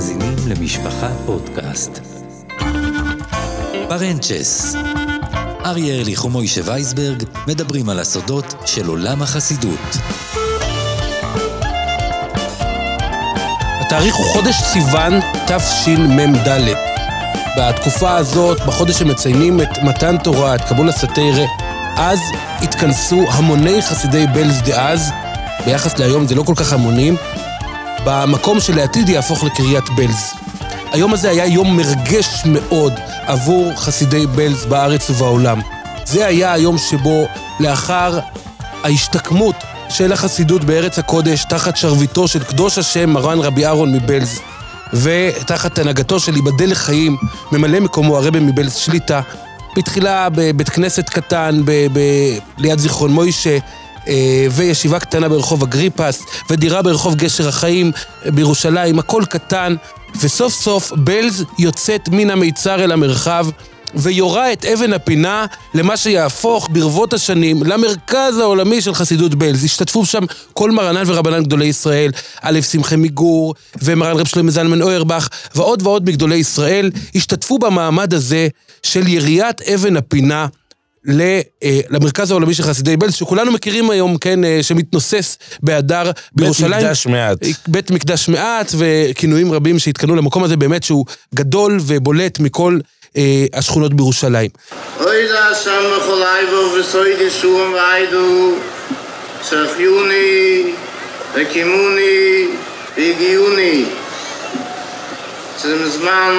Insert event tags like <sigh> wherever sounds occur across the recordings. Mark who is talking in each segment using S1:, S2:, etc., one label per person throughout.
S1: מאזינים למשפחה פודקאסט. פרנצ'ס אריה ארליך ומוישה וייסברג מדברים על הסודות של עולם החסידות.
S2: התאריך הוא חודש סיוון תשמ"ד. בתקופה הזאת, בחודש שמציינים את מתן תורה, את קבול הסתירה, אז התכנסו המוני חסידי בלז דאז, ביחס להיום זה לא כל כך המונים, במקום שלעתיד יהפוך לקריית בלז. היום הזה היה יום מרגש מאוד עבור חסידי בלז בארץ ובעולם. זה היה היום שבו לאחר ההשתקמות של החסידות בארץ הקודש תחת שרביטו של קדוש השם מרן רבי אהרון מבלז ותחת הנהגתו של ייבדל לחיים ממלא מקומו הרבי מבלז שליטה בתחילה בבית כנסת קטן ב- ב- ליד זיכרון מוישה וישיבה קטנה ברחוב אגריפס, ודירה ברחוב גשר החיים בירושלים, הכל קטן, וסוף סוף בלז יוצאת מן המיצר אל המרחב, ויורה את אבן הפינה למה שיהפוך ברבות השנים למרכז העולמי של חסידות בלז. השתתפו שם כל מרנן ורבנן גדולי ישראל, א' שמחי מיגור, ומרן רב שלמה זלמן אוירבך, ועוד ועוד מגדולי ישראל, השתתפו במעמד הזה של יריית אבן הפינה. למרכז העולמי של חסידי בלז, שכולנו מכירים היום, כן, אה, שמתנוסס בהדר בירושלים.
S3: בית מקדש מעט.
S2: בית מקדש מעט, וכינויים רבים שהתקנו למקום הזה באמת שהוא גדול ובולט מכל אה, השכונות בירושלים.
S4: אוי דה שם מחולי בו וסוי דשום ועידו שחיוני וקימוני והגיוני זה מזמן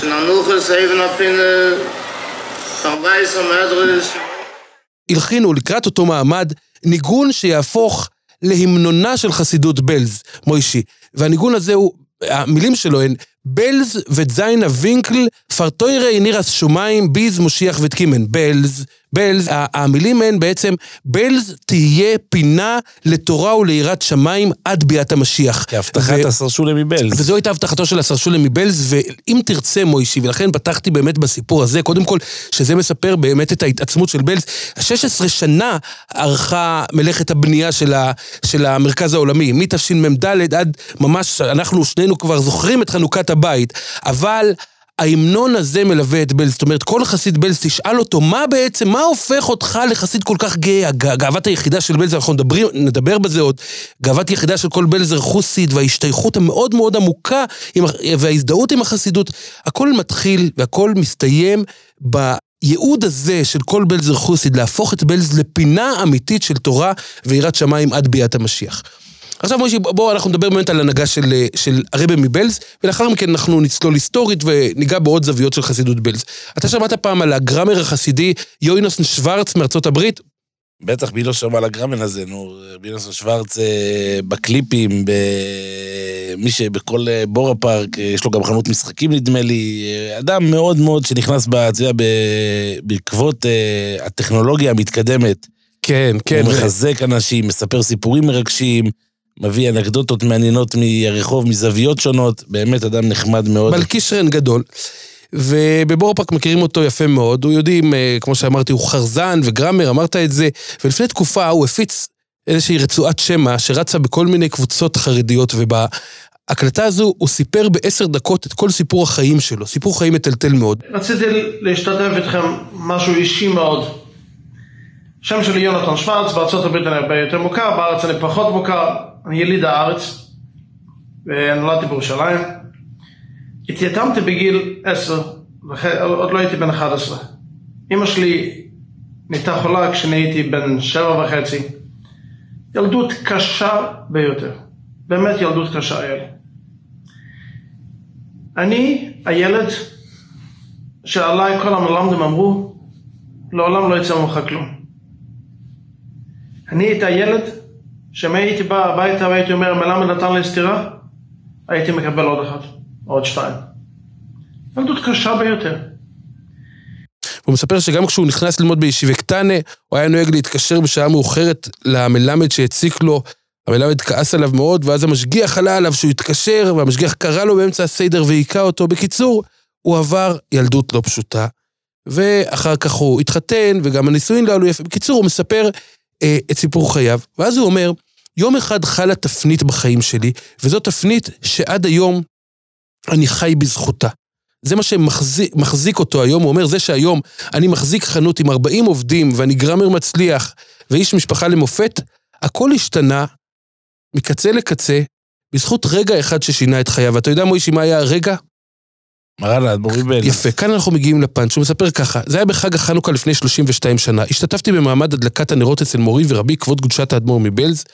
S4: שננוחס אבן הפינה
S2: הלחינו לקראת אותו מעמד ניגון שיהפוך להמנונה של חסידות בלז, מוישי. והניגון הזה הוא, המילים שלו הן בלז וזיינה וינקל פרטוירי נירס שומיים ביז מושיח ותקימן. בלז, בלז, המילים הן בעצם, בלז תהיה פינה לתורה וליראת שמיים עד ביאת המשיח.
S3: כהבטחת שולם מבלז.
S2: וזו הייתה הבטחתו של השר שולם מבלז, ואם תרצה מוישי, ולכן פתחתי באמת בסיפור הזה, קודם כל, שזה מספר באמת את ההתעצמות של בלז. 16 שנה ערכה מלאכת הבנייה של, ה... של המרכז העולמי, מתשמ"ד עד ממש, אנחנו שנינו כבר זוכרים את חנוכת הבית, אבל... ההמנון הזה מלווה את בלז, זאת אומרת, כל חסיד בלז תשאל אותו, מה בעצם, מה הופך אותך לחסיד כל כך גאה? גאוות היחידה של בלז, אנחנו נדבר, נדבר בזה עוד, גאוות היחידה של כל בלזר חוסית, וההשתייכות המאוד מאוד עמוקה, עם, וההזדהות עם החסידות, הכל מתחיל והכל מסתיים בייעוד הזה של כל בלזר חוסית, להפוך את בלז לפינה אמיתית של תורה ויראת שמיים עד ביאת המשיח. עכשיו מוישי, בואו אנחנו נדבר באמת על הנהגה של, אה, של הרבי מבלז, ולאחר מכן אנחנו נצלול היסטורית וניגע בעוד זוויות של חסידות בלז. אתה שמעת פעם על הגראמר החסידי יוינוסן שוורץ מארצות הברית?
S3: בטח, מי לא שמע על הגראמן הזה, נו, בינוסון שוורץ אה, בקליפים, מי שבכל אה, בורה פארק, יש לו גם חנות משחקים נדמה לי, אדם מאוד מאוד שנכנס, יודע, בעקבות הטכנולוגיה המתקדמת.
S2: כן, כן.
S3: הוא מחזק אנשים, מספר סיפורים מרגשים. מביא אנקדוטות מעניינות מהרחוב, מזוויות שונות, באמת אדם נחמד מאוד.
S2: מלכישרן גדול. ובבורפאק מכירים אותו יפה מאוד, הוא יודעים, אה, כמו שאמרתי, הוא חרזן וגראמר, אמרת את זה, ולפני תקופה הוא הפיץ איזושהי רצועת שמע שרצה בכל מיני קבוצות חרדיות, ובהקלטה הזו הוא סיפר בעשר דקות את כל סיפור החיים שלו, סיפור חיים מטלטל מאוד.
S5: רציתי להשתתף איתכם משהו אישי מאוד. שם שלי יונתן שוורץ, בארצות הברית אני הרבה יותר מוכר, בארץ אני פחות מוכר, אני יליד הארץ, ונולדתי בירושלים. התייתמתי בגיל עשר, עוד לא הייתי בן 11. אמא שלי נהייתה חולה כשאני הייתי בן שבע וחצי. ילדות קשה ביותר, באמת ילדות קשה היה לי. אני הילד שעליי כל המלמדים אמרו, לעולם לא יצא ממך כלום. אני הייתי הילד, שאם הייתי בא הביתה והייתי אומר, מלמד נתן לי סטירה, הייתי מקבל עוד אחת, עוד שתיים. ילדות קשה ביותר.
S2: הוא מספר שגם כשהוא נכנס ללמוד בישיבה קטנה, הוא היה נוהג להתקשר בשעה מאוחרת למלמד שהציק לו. המלמד כעס עליו מאוד, ואז המשגיח עלה עליו שהוא התקשר, והמשגיח קרא לו באמצע הסדר והיכה אותו. בקיצור, הוא עבר ילדות לא פשוטה, ואחר כך הוא התחתן, וגם הנישואין לא עלו יפה. בקיצור, הוא מספר אה, את סיפור חייו, ואז הוא אומר, יום אחד חלה תפנית בחיים שלי, וזו תפנית שעד היום אני חי בזכותה. זה מה שמחזיק מחזיק אותו היום, הוא אומר, זה שהיום אני מחזיק חנות עם 40 עובדים ואני גראמר מצליח ואיש משפחה למופת, הכל השתנה מקצה לקצה בזכות רגע אחד ששינה את חייו. ואתה יודע, מוישי, מה היה הרגע?
S3: מרן האדמו"ר מבעלז.
S2: יפה, כאן אנחנו מגיעים לפאנץ', הוא מספר ככה, זה היה בחג החנוכה לפני 32 שנה. השתתפתי במעמד הדלקת הנרות אצל מורי ורבי, כבוד קדושת האדמו"ר מבלז.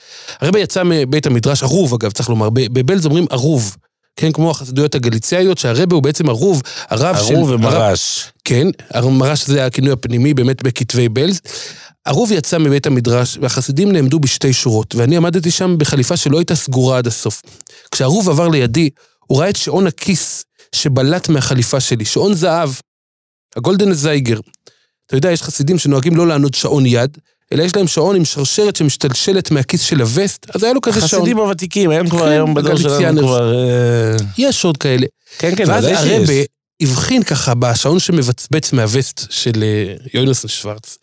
S2: הרבי יצא מבית המדרש, ערוב אגב, צריך לומר, בבלז אומרים ערוב. כן, כמו החסידויות הגליציאיות, שהרבה הוא בעצם ערוב, הרב של...
S3: ערוב
S2: הרב-
S3: ומרש.
S2: כן, מרש זה הכינוי הפנימי באמת בכתבי בלז. ערוב יצא מבית המדרש, והחסידים נעמדו בשתי שורות, ואני עמדתי שם בחליפה שלא הייתה סגורה עד הסוף. כשערוב עבר לידי, הוא ראה את שעון הכיס שבלט מהחליפה שלי, שעון זהב, הגולדן זייגר. אתה יודע, יש חסידים שנוהגים לא לענוד שעון יד, אלא יש להם שעון עם שרשרת שמשתלשלת מהכיס של הווסט, אז היה לו כזה שעון.
S3: החסידים הוותיקים, היום כבר,
S2: כן,
S3: היום בדור שלנו. כבר... אה,
S2: יש עוד כאלה.
S3: כן, כן,
S2: ואז הרבה. הבחין ככה בשעון שמבצבץ מהווסט של אה, יוינסון שוורץ.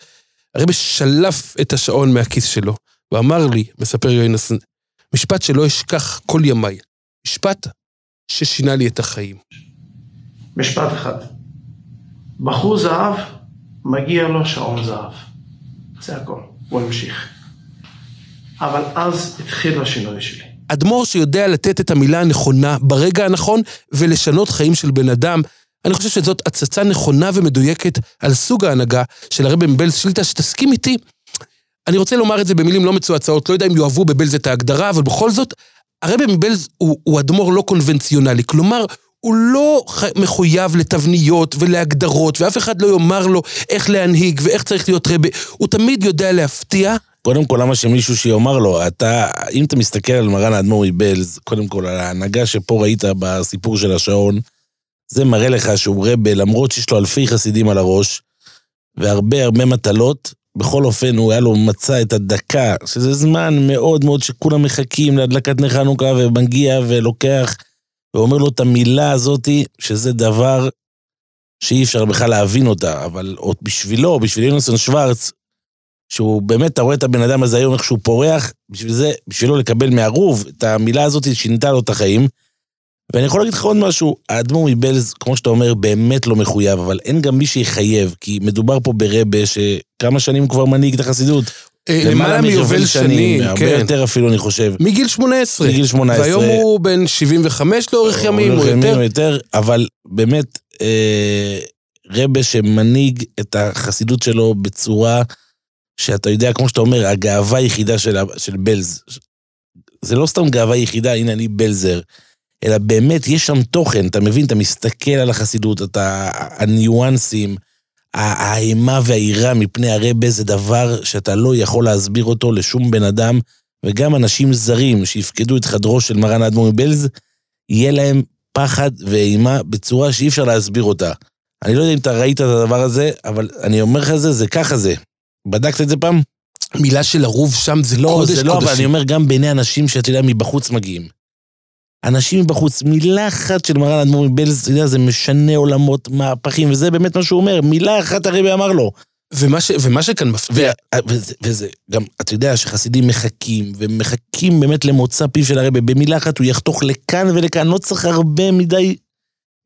S2: הרבה שלף את השעון מהכיס שלו, ואמר לי, מספר יוינסון, משפט שלא אשכח כל ימיי. משפט ששינה לי את החיים.
S5: משפט אחד. בחור זהב, מגיע לו שעון זהב. זה הכל. הוא המשיך. אבל אז התחיל השינוי שלי.
S2: אדמו"ר שיודע לתת את המילה הנכונה ברגע הנכון ולשנות חיים של בן אדם. אני חושב שזאת הצצה נכונה ומדויקת על סוג ההנהגה של הרבי מבלז שליטה, שתסכים איתי. אני רוצה לומר את זה במילים לא מצועצעות, לא יודע אם יאהבו בבלז את ההגדרה, אבל בכל זאת, הרבי מבלז הוא, הוא אדמו"ר לא קונבנציונלי. כלומר, הוא לא מחויב לתבניות ולהגדרות, ואף אחד לא יאמר לו איך להנהיג ואיך צריך להיות רבי. הוא תמיד יודע להפתיע.
S3: קודם כל, למה שמישהו שיאמר לו, אתה, אם אתה מסתכל על מרן האדמו"ר מבלז, קודם כל, על ההנהגה שפה ראית בסיפור של השעון, זה מראה לך שהוא רבה, למרות שיש לו אלפי חסידים על הראש, והרבה הרבה מטלות, בכל אופן, הוא היה לו מצא את הדקה, שזה זמן מאוד מאוד שכולם מחכים להדלקת נר חנוכה, ומגיע ולוקח, ואומר לו את המילה הזאתי, שזה דבר שאי אפשר בכלל להבין אותה, אבל עוד בשבילו, בשביל יונסון שוורץ, שהוא באמת, אתה רואה את הבן אדם הזה היום, איך שהוא פורח, בשביל זה, בשבילו לקבל מערוב, את המילה הזאת שינתה לו את החיים. ואני יכול להגיד לך עוד משהו, האדמו"ר מבלז, כמו שאתה אומר, באמת לא מחויב, אבל אין גם מי שיחייב, כי מדובר פה ברבה שכמה שנים כבר מנהיג את החסידות.
S2: אה, למעלה מיובל שנים,
S3: הרבה
S2: כן.
S3: יותר אפילו, אני חושב.
S2: מגיל 18.
S3: מגיל 18.
S2: והיום הוא בן 75 לאורך ימים, או יותר.
S3: או יותר, אבל באמת, אה, רבה שמנהיג את החסידות שלו בצורה שאתה יודע, כמו שאתה אומר, הגאווה היחידה של, של בלז. זה לא סתם גאווה יחידה, הנה אני בלזר, אלא באמת יש שם תוכן, אתה מבין? אתה מסתכל על החסידות, אתה, הניואנסים, האימה והיראה מפני הרבה זה דבר שאתה לא יכול להסביר אותו לשום בן אדם, וגם אנשים זרים שיפקדו את חדרו של מרן האדמו"ר מבלז, יהיה להם פחד ואימה בצורה שאי אפשר להסביר אותה. אני לא יודע אם אתה ראית את הדבר הזה, אבל אני אומר לך זה, זה ככה זה. בדקת את זה פעם?
S2: מילה של ערוב שם זה
S3: לא,
S2: קודש
S3: זה לא, אבל אני
S2: קודשים.
S3: אומר גם בעיני אנשים שאתה יודע, מבחוץ מגיעים. אנשים מבחוץ, מילה אחת של מרן האדמו"ר מבלז, אתה יודע, זה משנה עולמות, מהפכים, וזה באמת מה שהוא אומר, מילה אחת הרבי אמר לו.
S2: ומה ש- ומה שכאן מפתיע,
S3: ו- וזה, וזה, גם, אתה יודע שחסידים מחכים, ומחכים באמת למוצא פיו של הרבי, במילה אחת הוא יחתוך לכאן ולכאן, לא צריך הרבה מדי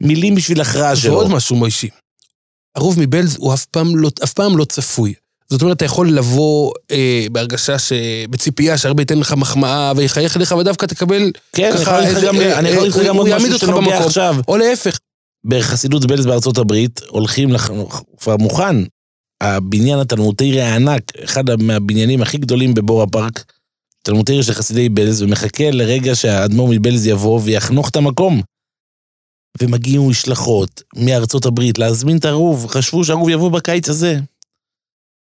S3: מילים בשביל הכרעה שלו.
S2: ועוד משהו, מוישי. ערוב מבלז הוא אף פעם לא, אף פעם לא צפוי. זאת אומרת, אתה יכול לבוא אה, בהרגשה ש... בציפייה שהרבה ייתן לך מחמאה ויחייך אליך, ודווקא תקבל
S3: כן, אני יכול להגיד לך גם-
S2: אה,
S3: אני יכול להגיד לך
S2: אה,
S3: גם עוד משהו שנוגע
S2: במקום.
S3: עכשיו.
S2: או להפך.
S3: בחסידות בלז בארצות הברית, הולכים, לח... כבר מוכן, הבניין התלמודי הענק, אחד מהבניינים הכי גדולים בבור הפארק, תלמודי של חסידי בלז, ומחכה לרגע שהאדמו"ר מבלז יבוא ויחנוך את המקום. ומגיעים משלחות מארצות הברית להזמין את הערוב, חשבו שהערוב יבוא בקיץ הזה.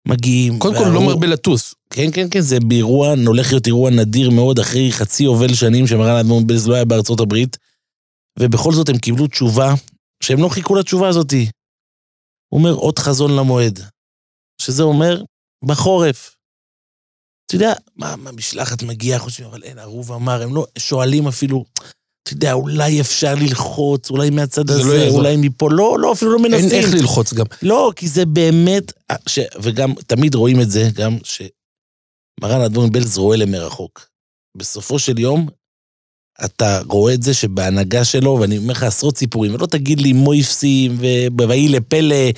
S3: מגיעים.
S2: קודם כל, לא מרבה לטוס.
S3: כן, כן, כן, זה באירוע, הולך להיות אירוע נדיר מאוד אחרי חצי יובל שנים שמרן האדמו"ר מבלז לא היה בארצות הברית, ובכל זאת הם קיבלו תשובה שהם לא חיכו לתשובה הזאתי. הוא אומר, עוד חזון למועד. שזה אומר, בחורף. אתה יודע, מה, מה משלחת מגיעה, חושבים, אבל אין, ערוב אמר, הם לא שואלים אפילו, אתה יודע, אולי אפשר ללחוץ, אולי מהצד
S2: לא
S3: הזה,
S2: יעזור.
S3: אולי מפה, לא, לא, אפילו לא
S2: אין
S3: מנסים.
S2: איך ללחוץ גם.
S3: לא, כי זה באמת, ש... וגם תמיד רואים את זה, גם שמרן האדמו"ר מבלז רואה למרחוק. בסופו של יום, אתה רואה את זה שבהנהגה שלו, ואני אומר לך עשרות סיפורים, ולא תגיד לי מויפסים, ובוואי לפלא,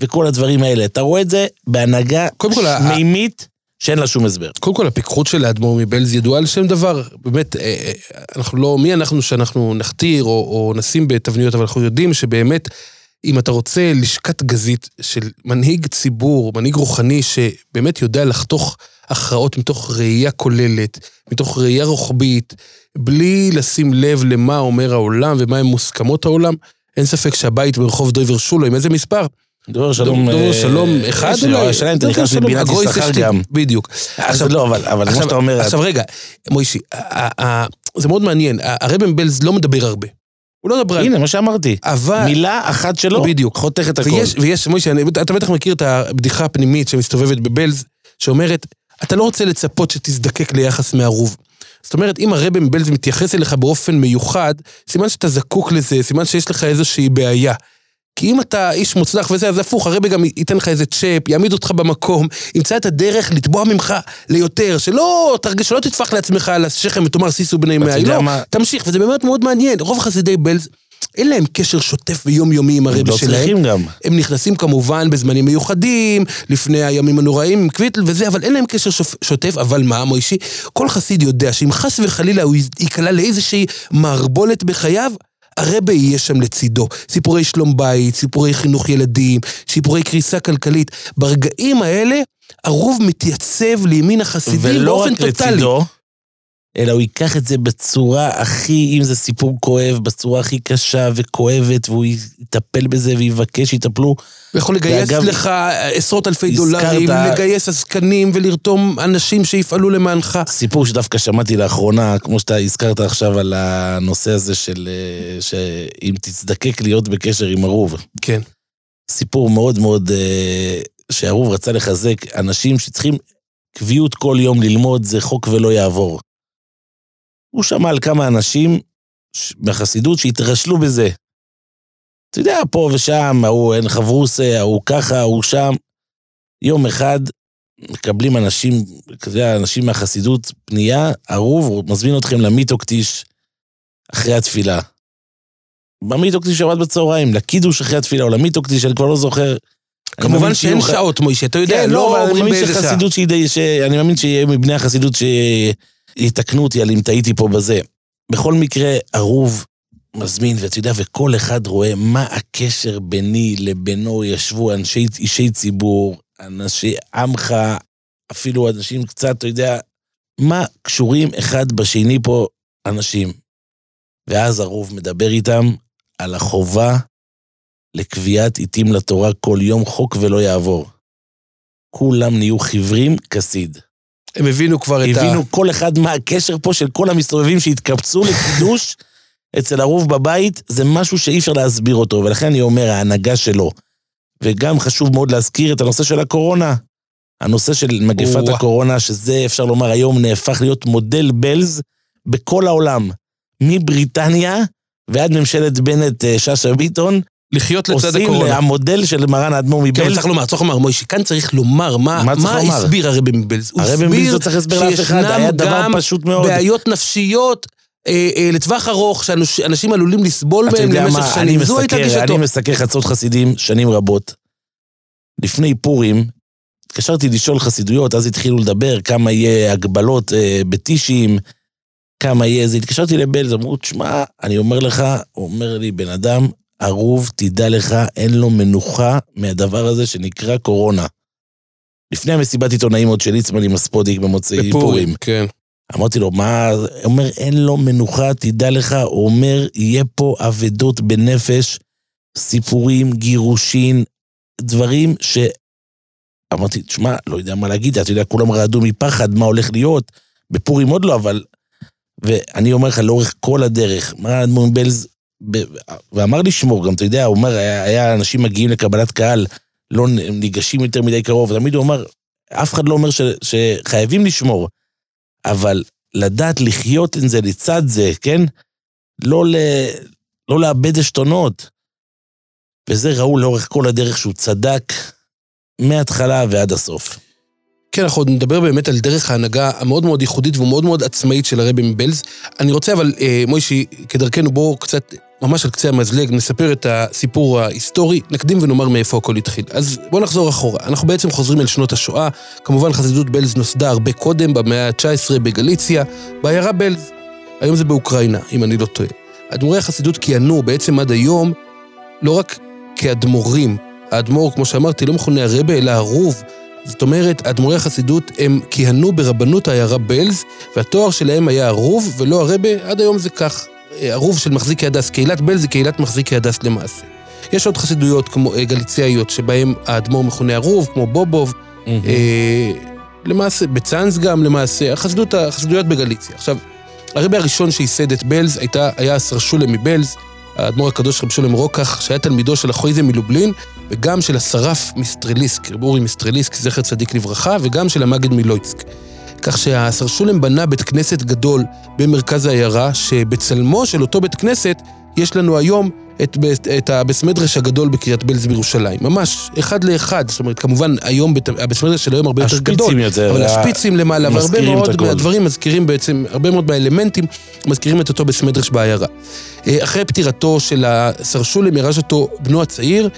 S3: וכל הדברים האלה. אתה רואה את זה בהנהגה
S2: קודם כל,
S3: מימית, שאין לה שום הסבר.
S2: קודם כל, הפיקחות של האדמו"ר מבלז ידועה על שם דבר. באמת, אה, אה, אנחנו לא, מי אנחנו שאנחנו נכתיר או, או נשים בתבניות, אבל אנחנו יודעים שבאמת, אם אתה רוצה לשכת גזית של מנהיג ציבור, מנהיג רוחני, שבאמת יודע לחתוך הכרעות מתוך ראייה כוללת, מתוך ראייה רוחבית, בלי לשים לב למה אומר העולם ומהם מוסכמות העולם, אין ספק שהבית ברחוב דויבר שולו, עם איזה מספר?
S3: דובר שלום...
S2: דובר
S3: אה,
S2: שלום אחד
S3: יש-
S2: אולי?
S3: השאלה אם אתה
S2: דובר
S3: נכנס לבינת יששכר גם.
S2: בדיוק.
S3: עכשיו, לא, אבל כמו שאתה אומר,
S2: עכשיו רגע, מוישי, זה מאוד מעניין, הרבן בלז לא מדבר הרבה. הוא לא מדבר...
S3: הנה, מה שאמרתי.
S2: אבל...
S3: מילה אחת שלו,
S2: בדיוק.
S3: חותך את הכל.
S2: ויש, ויש, מוישה, אתה בטח מכיר את הבדיחה הפנימית שמסתובבת בבלז, שאומרת, אתה לא רוצה לצפות שתזדקק ליחס מערוב. זאת אומרת, אם הרבי מבלז מתייחס אליך באופן מיוחד, סימן שאתה זקוק לזה, סימן שיש לך איזושהי בעיה. כי אם אתה איש מוצלח וזה, אז הפוך, הרבי גם ייתן לך איזה צ'אפ, יעמיד אותך במקום, ימצא את הדרך לתבוע ממך ליותר, שלא תרגיש, שלא תטפח לעצמך על השכם ותאמר סיסו בני מאה. לא,
S3: מה?
S2: תמשיך, וזה באמת מאוד מעניין. רוב חסידי בלז, אין להם קשר שוטף ויומיומי עם
S3: הם
S2: הרבי
S3: לא
S2: שלהם.
S3: צריכים גם.
S2: הם נכנסים כמובן בזמנים מיוחדים, לפני הימים הנוראים עם קוויטל וזה, אבל אין להם קשר שופ- שוטף, אבל מה, מוישי? כל חסיד יודע שאם חס וחלילה הוא ייקלע לאיזושהי מערבולת בחייו, הרבה יהיה שם לצידו. סיפורי שלום בית, סיפורי חינוך ילדים, סיפורי קריסה כלכלית. ברגעים האלה, הרוב מתייצב לימין החסידים
S3: ולא
S2: באופן
S3: רק
S2: טוטאלי.
S3: לצידו, אלא הוא ייקח את זה בצורה הכי, אם זה סיפור כואב, בצורה הכי קשה וכואבת, והוא יטפל בזה ויבקש שיטפלו.
S2: הוא יכול לגייס
S3: ואגב,
S2: לך עשרות אלפי
S3: הזכרת-
S2: דולרים, לגייס עסקנים ולרתום אנשים שיפעלו למענך.
S3: סיפור שדווקא שמעתי לאחרונה, כמו שאתה הזכרת עכשיו על הנושא הזה של אה, שאם תזדקק להיות בקשר עם ערוב.
S2: כן.
S3: סיפור מאוד מאוד, אה, שהרוב רצה לחזק אנשים שצריכים קביעות כל יום ללמוד, זה חוק ולא יעבור. הוא שמע על כמה אנשים בחסידות שהתרשלו בזה. אתה יודע, פה ושם, ההוא אין חברוסה, ההוא ככה, ההוא שם. יום אחד מקבלים אנשים, אתה יודע, אנשים מהחסידות, פנייה, ערוב, הוא מזמין אתכם למיטוקטיש אחרי התפילה. במיטוקטיש עבד בצהריים, לקידוש אחרי התפילה, או למיטוקטיש, אני כבר לא זוכר. אני
S2: כמובן
S3: מאמין
S2: שאין שעות, מוישה, אתה יודע,
S3: כן,
S2: לא
S3: לא, אני
S2: אומרים
S3: מאמין
S2: באיזה שעה.
S3: שחסידות שהיא די... ש- אני מאמין שיהיה מבני החסידות שיתקנו אותי על אם טעיתי פה בזה. בכל מקרה, ערוב מזמין, ואתה יודע, וכל אחד רואה מה הקשר ביני לבינו, ישבו אנשי, אישי ציבור, אנשי עמך, אפילו אנשים קצת, אתה יודע, מה קשורים אחד בשני פה אנשים. ואז ערוב מדבר איתם על החובה לקביעת עיתים לתורה כל יום חוק ולא יעבור. כולם נהיו חיוורים כסיד.
S2: הם הבינו כבר את ה...
S3: הבינו כל אחד מה הקשר פה של כל המסתובבים שהתקבצו לקידוש אצל הרוב בבית, זה משהו שאי אפשר להסביר אותו, ולכן אני אומר, ההנהגה שלו. וגם חשוב מאוד להזכיר את הנושא של הקורונה. הנושא של מגפת. הקורונה, שזה אפשר לומר היום נהפך להיות מודל בלז בכל העולם. מבריטניה ועד ממשלת בנט אה, שאשא ביטון,
S2: לחיות לצד
S3: עושים
S2: הקורונה.
S3: המודל של מרן האדמו"ר
S2: כן, אבל
S3: מבלז.
S2: צריך לומר, צריך לומר, מוישה, כאן צריך לומר מה,
S3: מה
S2: מה? הסביר הרבי מבלז.
S3: הרבי מבלז לא צריך הסבר לאף אחד, היה דבר פשוט מאוד.
S2: בעיות נפשיות אה, אה, לטווח ארוך, שאנשים עלולים לסבול מהם למשך שנים. זו הייתה גישתו.
S3: אני מסקר חצות חסידים שנים רבות. לפני פורים, התקשרתי לשאול חסידויות, אז התחילו לדבר כמה יהיה הגבלות אה, בטישים, כמה יהיה זה. התקשרתי לבלז, אמרו, תשמע, אני אומר לך, אומר לי, בן אדם ערוב, תדע לך, אין לו מנוחה מהדבר הזה שנקרא קורונה. לפני המסיבת עיתונאים עוד של ליצמן עם הספודיק במוצאי פורים.
S2: כן.
S3: אמרתי לו, מה... הוא אומר, אין לו מנוחה, תדע לך, הוא אומר, יהיה פה אבדות בנפש, סיפורים, גירושין, דברים ש... אמרתי, תשמע, לא יודע מה להגיד, אתה יודע, כולם רעדו מפחד, מה הולך להיות. בפורים עוד לא, אבל... ואני אומר לך, לאורך כל הדרך, מה האדמו"ר בלז... ואמר לשמור גם, אתה יודע, הוא אומר, היה, היה אנשים מגיעים לקבלת קהל, לא ניגשים יותר מדי קרוב, תמיד הוא אמר, אף אחד לא אומר ש... שחייבים לשמור. אבל לדעת לחיות עם זה לצד זה, כן? לא, ל... לא לאבד עשתונות. וזה ראו לאורך כל הדרך שהוא צדק מההתחלה ועד הסוף.
S2: כן, אנחנו עוד נדבר באמת על דרך ההנהגה המאוד מאוד ייחודית ומאוד מאוד עצמאית של הרבי מבלז. אני רוצה אבל, אה, מוישי, כדרכנו בואו קצת, ממש על קצה המזלג, נספר את הסיפור ההיסטורי, נקדים ונאמר מאיפה הכל התחיל. אז בואו נחזור אחורה. אנחנו בעצם חוזרים אל שנות השואה. כמובן חסידות בלז נוסדה הרבה קודם, במאה ה-19 בגליציה, בעיירה בלז. היום זה באוקראינה, אם אני לא טועה. אדמו"רי החסידות כיהנו בעצם עד היום לא רק כאדמו"רים. האדמו"ר, כמו שאמרתי, לא מכונה הרבה, אלא הרוב. זאת אומרת, אדמו"רי החסידות הם כיהנו ברבנות העיירה בלז, והתואר שלהם היה הרוב ולא הרבה, עד היום זה כך. הרוב של מחזיקי הדס, קהילת בלז זה קהילת מחזיקי הדס למעשה. יש עוד חסידויות כמו אה, גליציאיות, שבהם האדמו"ר מכונה הרוב, כמו בובוב, mm-hmm. אה, למעשה, בצאנז גם למעשה, החסידות, החסידויות בגליציה. עכשיו, הרבה הראשון שייסד את בלז הייתה, היה שולם מבלז, האדמו"ר הקדוש רב שולם רוקח, שהיה תלמידו של החויזה מלובלין, וגם של השרף מיסטרליסק, רב אורי מיסטרליסק, זכר צדיק לברכה, וגם של המגד מלויצק. כך שהשר שולם בנה בית כנסת גדול במרכז העיירה, שבצלמו של אותו בית כנסת יש לנו היום את, את הבסמדרש הגדול בקריית בלז בירושלים. ממש, אחד לאחד. זאת אומרת, כמובן, היום, הבסמדרש של היום הרבה יותר גדול.
S3: יותר,
S2: אבל השפיצים למעלה, והרבה מאוד מהדברים מזכירים בעצם, הרבה מאוד מהאלמנטים מזכירים את אותו בסמדרש בעיירה. אה, אחרי פטירתו של השר שולם, ירש אותו בנו הצעיר,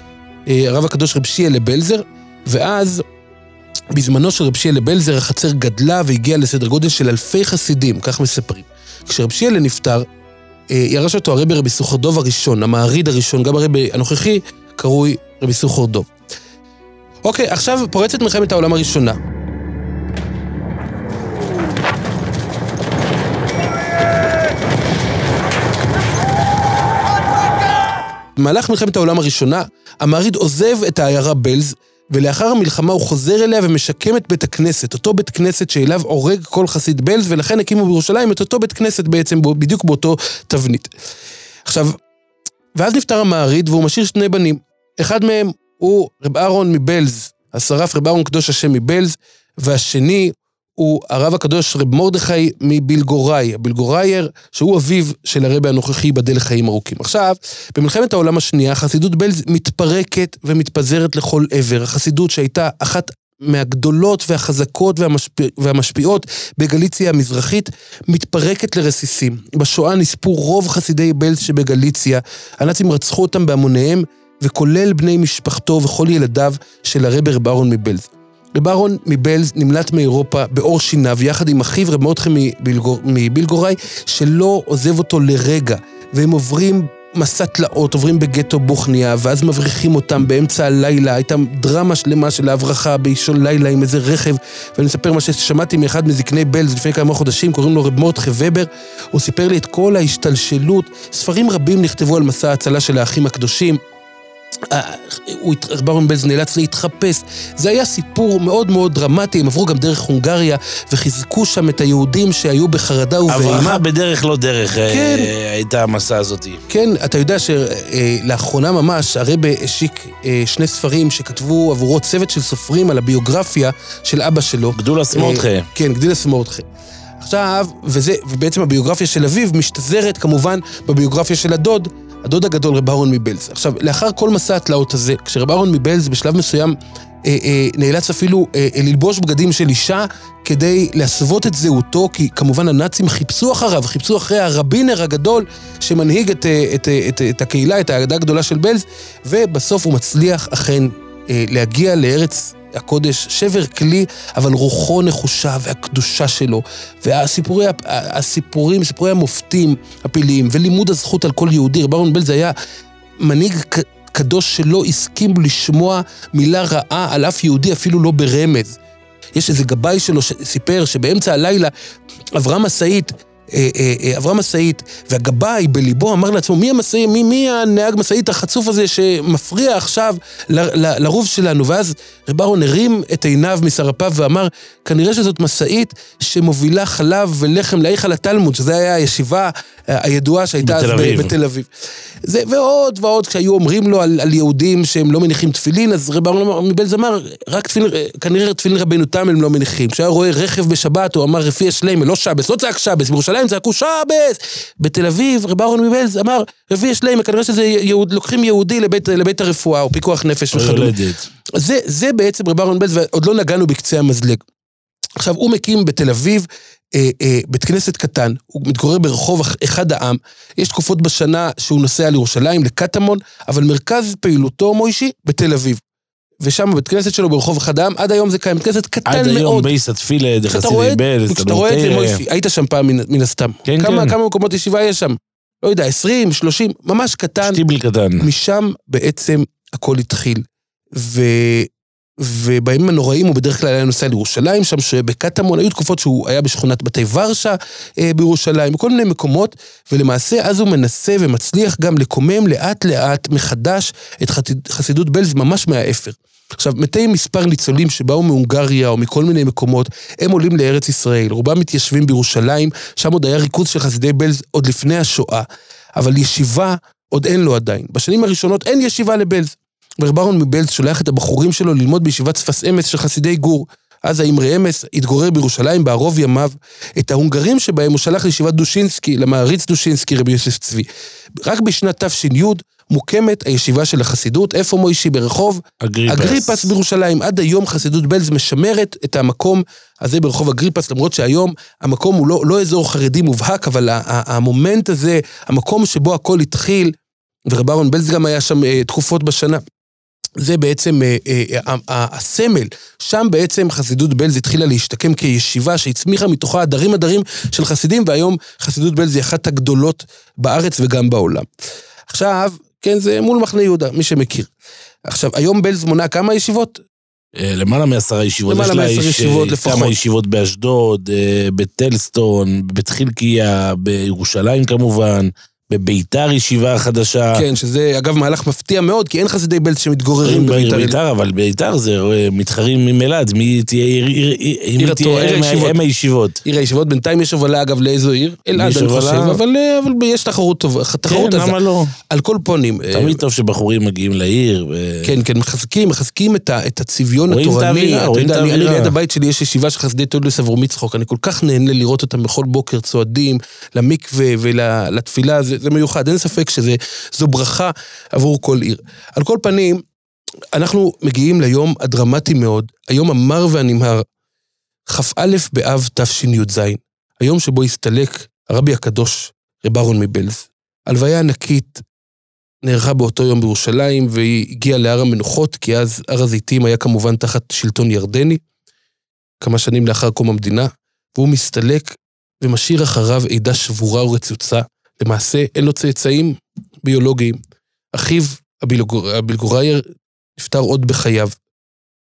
S2: אה, הרב הקדוש רב שיעה לבלזר, ואז בזמנו של רב שיעה לבלזר החצר גדלה והגיעה לסדר גודל של אלפי חסידים, כך מספרים. כשרב שיעה נפטר, אה, ירש אותו הרבי רבי סוחרדוב הראשון, המעריד הראשון, גם הרבי הנוכחי, קרוי רבי סוחרדוב. אוקיי, עכשיו פורצת מלחמת העולם הראשונה. במהלך מלחמת העולם הראשונה, המעריד עוזב את העיירה בלז, ולאחר המלחמה הוא חוזר אליה ומשקם את בית הכנסת, אותו בית כנסת שאליו עורג כל חסיד בלז, ולכן הקימו בירושלים את אותו בית כנסת בעצם, בדיוק באותו תבנית. עכשיו, ואז נפטר המעריד והוא משאיר שני בנים. אחד מהם הוא רב אהרון מבלז, השרף רב אהרון קדוש השם מבלז, והשני הוא הרב הקדוש רב מרדכי מבלגוראי, הבלגוראייר, שהוא אביו של הרבי הנוכחי בדל חיים ארוכים. עכשיו, במלחמת העולם השנייה, חסידות בלז מתפרקת ומתפזרת לכל עבר. החסידות שהייתה אחת מהגדולות והחזקות והמשפיע, והמשפיעות בגליציה המזרחית, מתפרקת לרסיסים. בשואה נספו רוב חסידי בלז שבגליציה, הנאצים רצחו אותם בהמוניהם, וכולל בני משפחתו וכל ילדיו של הרבי רב אהרון מבלז. רב אהרון מבלז נמלט מאירופה בעור שיניו, יחד עם אחיו רב מרדכי מבילגוראי, שלא עוזב אותו לרגע, והם עוברים מסע תלאות, עוברים בגטו בוכניה, ואז מבריחים אותם באמצע הלילה, הייתה דרמה שלמה של ההברחה באישון לילה עם איזה רכב, ואני מספר מה ששמעתי מאחד מזקני בלז לפני כמה חודשים, קוראים לו רב מרדכי ובר, הוא סיפר לי את כל ההשתלשלות, ספרים רבים נכתבו על מסע ההצלה של האחים הקדושים, ברון בלז נאלץ להתחפש. זה היה סיפור מאוד מאוד דרמטי, הם עברו גם דרך הונגריה וחיזקו שם את היהודים שהיו בחרדה ובאימה.
S3: הברכה בדרך לא דרך אה, כן. הייתה המסע הזאת.
S2: כן, אתה יודע שלאחרונה ממש הרבה השיק אה, שני ספרים שכתבו עבורו צוות של סופרים על הביוגרפיה של אבא שלו.
S3: גדולה סמורדכה. אה,
S2: כן, גדילה סמורדכה. עכשיו, וזה, ובעצם הביוגרפיה של אביו משתזרת כמובן בביוגרפיה של הדוד, הדוד הגדול רב אהרון מבלז. עכשיו, לאחר כל מסע התלאות הזה, כשרב אהרון מבלז בשלב מסוים אה, אה, נאלץ אפילו אה, אה, ללבוש בגדים של אישה כדי להסוות את זהותו, כי כמובן הנאצים חיפשו אחריו, חיפשו אחרי הרבינר הגדול שמנהיג את, אה, את, אה, את, את הקהילה, את האגדה הגדולה של בלז, ובסוף הוא מצליח אכן להגיע לארץ הקודש, שבר כלי, אבל רוחו נחושה והקדושה שלו, והסיפורים, הסיפורים, סיפורי המופתים הפלאיים, ולימוד הזכות על כל יהודי. רב אהרון בלז היה מנהיג קדוש שלא הסכים לשמוע מילה רעה על אף יהודי, אפילו לא ברמז. יש איזה גבאי שלו שסיפר שבאמצע הלילה עברה משאית אה, אה, אה, עברה משאית, והגבאי בליבו אמר לעצמו, מי המשאית, מי, מי הנהג משאית החצוף הזה שמפריע עכשיו ל, ל, לרוב שלנו? ואז רב אהרון הרים את עיניו מסרפיו ואמר, כנראה שזאת משאית שמובילה חלב ולחם להיכל התלמוד, שזו הייתה הישיבה הידועה שהייתה אז
S3: אביב.
S2: בתל אביב. זה, ועוד ועוד, כשהיו אומרים לו על, על יהודים שהם לא מניחים תפילין, אז רב אהרון מבלז אמר, רק תפילין, כנראה תפילין רבנו תם הם לא מניחים. כשהיה רואה רכב בשבת, הוא אמר רפי השלמה, לא שבס, לא צעק שבס, בירושלים צעקו שבס! בתל אביב, רב אהרון מבלז אמר, רפי השלמה, כנראה שזה יהוד, לוקחים יהודי לבית, לבית הרפואה, או פיקוח נפש וכדומה. זה, זה בעצם רב אהרון מבלז, ועוד לא נגענו בקצה המזלג. עכשיו, הוא מקים בתל אביב אה, אה, בית כנסת קטן, הוא מתגורר ברחוב אחד העם, יש תקופות בשנה שהוא נוסע לירושלים, לקטמון, אבל מרכז פעילותו, מוישי, בתל אביב. ושם בית כנסת שלו ברחוב אחד העם, עד היום זה קיים, בית כנסת קטן מאוד.
S3: עד היום בייס התפילה,
S2: חסידי
S3: בלז,
S2: כשאתה רואה את זה, מוישי, היית שם פעם מן, מן הסתם.
S3: כן,
S2: כמה,
S3: כן.
S2: כמה מקומות ישיבה יש שם? לא יודע, 20, 30, ממש קטן.
S3: שטיבל קטן.
S2: משם בעצם הכל התחיל. ובימים הנוראים הוא בדרך כלל היה נוסע לירושלים, שם שבקטמון, היו תקופות שהוא היה בשכונת בתי ורשה אה, בירושלים, בכל מיני מקומות, ולמעשה אז הוא מנסה ומצליח גם לקומם לאט לאט מחדש את חסידות בלז ממש מהאפר. עכשיו, מתי מספר ניצולים שבאו מהונגריה או מכל מיני מקומות, הם עולים לארץ ישראל, רובם מתיישבים בירושלים, שם עוד היה ריכוז של חסידי בלז עוד לפני השואה, אבל ישיבה עוד אין לו עדיין. בשנים הראשונות אין ישיבה לבלז. ורב אהרון מבלז שולח את הבחורים שלו ללמוד בישיבת שפת אמת של חסידי גור. אז האמרי אמת התגורר בירושלים בערוב ימיו. את ההונגרים שבהם הוא שלח לישיבת דושינסקי, למהרי"ץ דושינסקי, רבי יוסף צבי. רק בשנת תש"י מוקמת הישיבה של החסידות, איפה מוישי? ברחוב
S3: אגריפס.
S2: אגריפס בירושלים. עד היום חסידות בלז משמרת את המקום הזה ברחוב אגריפס, למרות שהיום המקום הוא לא, לא אזור חרדי מובהק, אבל המומנט הזה, המקום שבו הכל התחיל, ורב אהרון בלז גם היה שם אה, תקופות בשנה. זה בעצם אה, אה, הסמל, שם בעצם חסידות בלז התחילה להשתקם כישיבה שהצמיחה מתוכה עדרים עדרים של חסידים, והיום חסידות בלז היא אחת הגדולות בארץ וגם בעולם. עכשיו, כן, זה מול מחנה יהודה, מי שמכיר. עכשיו, היום בלז מונה כמה ישיבות?
S3: אה, למעלה מעשרה ישיבות.
S2: למעלה מעשרה ישיבות לפחות.
S3: כמה ישיבות באשדוד, בטלסטון, בבית חלקיה, בירושלים כמובן. בביתר ישיבה חדשה.
S2: כן, שזה אגב מהלך מפתיע מאוד, כי אין חסידי בלז שמתגוררים בביתר.
S3: ביתר, אבל ביתר זה מתחרים עם אלעד, מי תהיה עיר, עיר, עיר הם הישיבות.
S2: עיר הישיבות, בינתיים יש הובלה אגב לאיזו עיר? אלעד אני חושב, אבל, אבל יש תחרות טובה, תחרות
S3: כן, למה לא?
S2: על כל פונים.
S3: תמיד טוב שבחורים מגיעים לעיר. ו...
S2: כן, כן, מחזקים, מחזקים את, את הצביון
S3: רואים
S2: התורני.
S3: רואים את האווירה, רואים את האווירה.
S2: אני ליד הבית שלי יש ישיבה של חסידי תודלס עבור מצחוק, אני כל כך נהנה לראות אותם בכל בוקר צועדים למקווה ולתפילה, זה, זה מיוחד, אין ספק שזו ברכה עבור כל עיר. על כל פנים, אנחנו מגיעים ליום הדרמטי מאוד, היום המר והנמהר, כ"א באב תשי"ז, היום שבו הסתלק הרבי הקדוש, רב אהרון מבלז. הלוויה ענקית נערכה באותו יום בירושלים, והיא הגיעה להר המנוחות, כי אז הר הזיתים היה כמובן תחת שלטון ירדני, כמה שנים לאחר קום המדינה, והוא מסתלק ומשאיר אחריו עדה שבורה ורצוצה, למעשה אין לו צאצאים ביולוגיים. אחיו, הבלגורייר, נפטר עוד בחייו,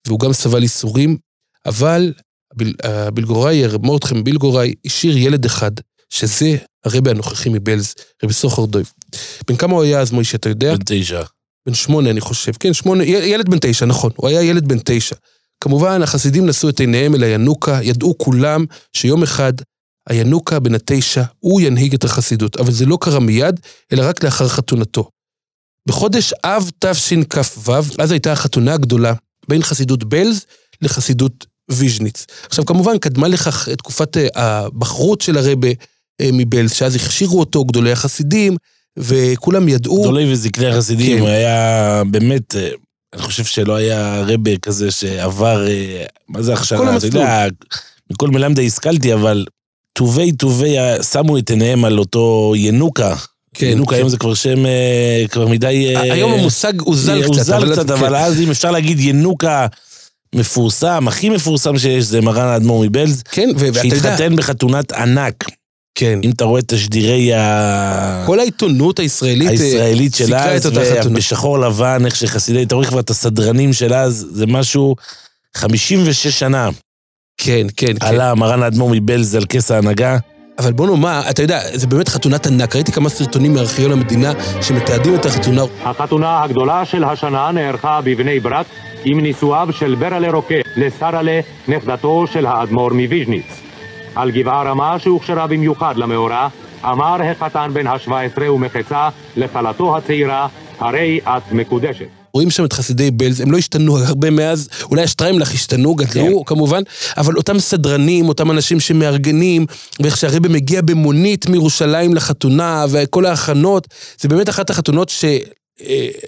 S2: והוא גם סבל ייסורים, אבל הבלגורייר, מורדכם בלגורי, השאיר ילד אחד, שזה הרבי הנוכחי מבלז, רבי סוחר דויב. בן כמה הוא היה אז, מוישה, אתה יודע?
S3: בן תשע.
S2: בן שמונה, אני חושב. כן, שמונה, ילד בן תשע, נכון. הוא היה ילד בן תשע. כמובן, החסידים נשאו את עיניהם אל הינוקה, ידעו כולם שיום אחד הינוקה בן התשע, הוא ינהיג את החסידות, אבל זה לא קרה מיד, אלא רק לאחר חתונתו. בחודש אב תשכ"ו, אז הייתה החתונה הגדולה בין חסידות בלז לחסידות ויז'ניץ. עכשיו, כמובן, קדמה לכך תקופת הבחרות של הרבה מבלז, שאז הכשירו אותו גדולי החסידים, וכולם ידעו...
S3: גדולי וזקני החסידים, כן. היה באמת... אני חושב שלא היה רבה כזה שעבר, מה זה הכשרה? אתה יודע, מכל מלמדי השכלתי, אבל טובי טובי שמו את עיניהם על אותו ינוקה. כן. ינוקה כן. היום זה כבר שם כבר מדי...
S2: היום המושג הוזל קצת.
S3: הוזל אבל... קצת, אבל כן. אז אם אפשר להגיד ינוקה מפורסם, הכי מפורסם שיש, זה מרן האדמו"ר מבלז.
S2: כן, ואתה
S3: יודע... שהתחתן בחתונת ענק.
S2: כן.
S3: אם אתה רואה את תשדירי ה...
S2: כל העיתונות הישראלית,
S3: הישראלית של אז, ובשחור לבן, איך שחסידי, אתה רואה כבר את הסדרנים של אז, זה משהו 56 שנה.
S2: כן, כן, כן.
S3: עלה מרן האדמו"ר מבלז על כס ההנהגה.
S2: אבל בוא נאמר, אתה יודע, זה באמת חתונת ענק. ראיתי כמה סרטונים מארכיון המדינה שמתעדים את החתונה.
S6: החתונה הגדולה של השנה נערכה בבני ברק עם נישואיו של ברלה רוקה לשרלה, נכדתו של האדמו"ר מוויז'ניץ. על גבעה רמה שהוכשרה במיוחד למאורע, אמר החתן בן ה-17 ומחצה לכלתו הצעירה, הרי את מקודשת.
S2: רואים שם את חסידי בלז, הם לא השתנו <laughs> הרבה מאז, אולי השטריימלך השתנו, גדלו כן. כמובן, אבל אותם סדרנים, אותם אנשים שמארגנים, ואיך שהרבא מגיע במונית מירושלים לחתונה, וכל ההכנות, זה באמת אחת החתונות ש...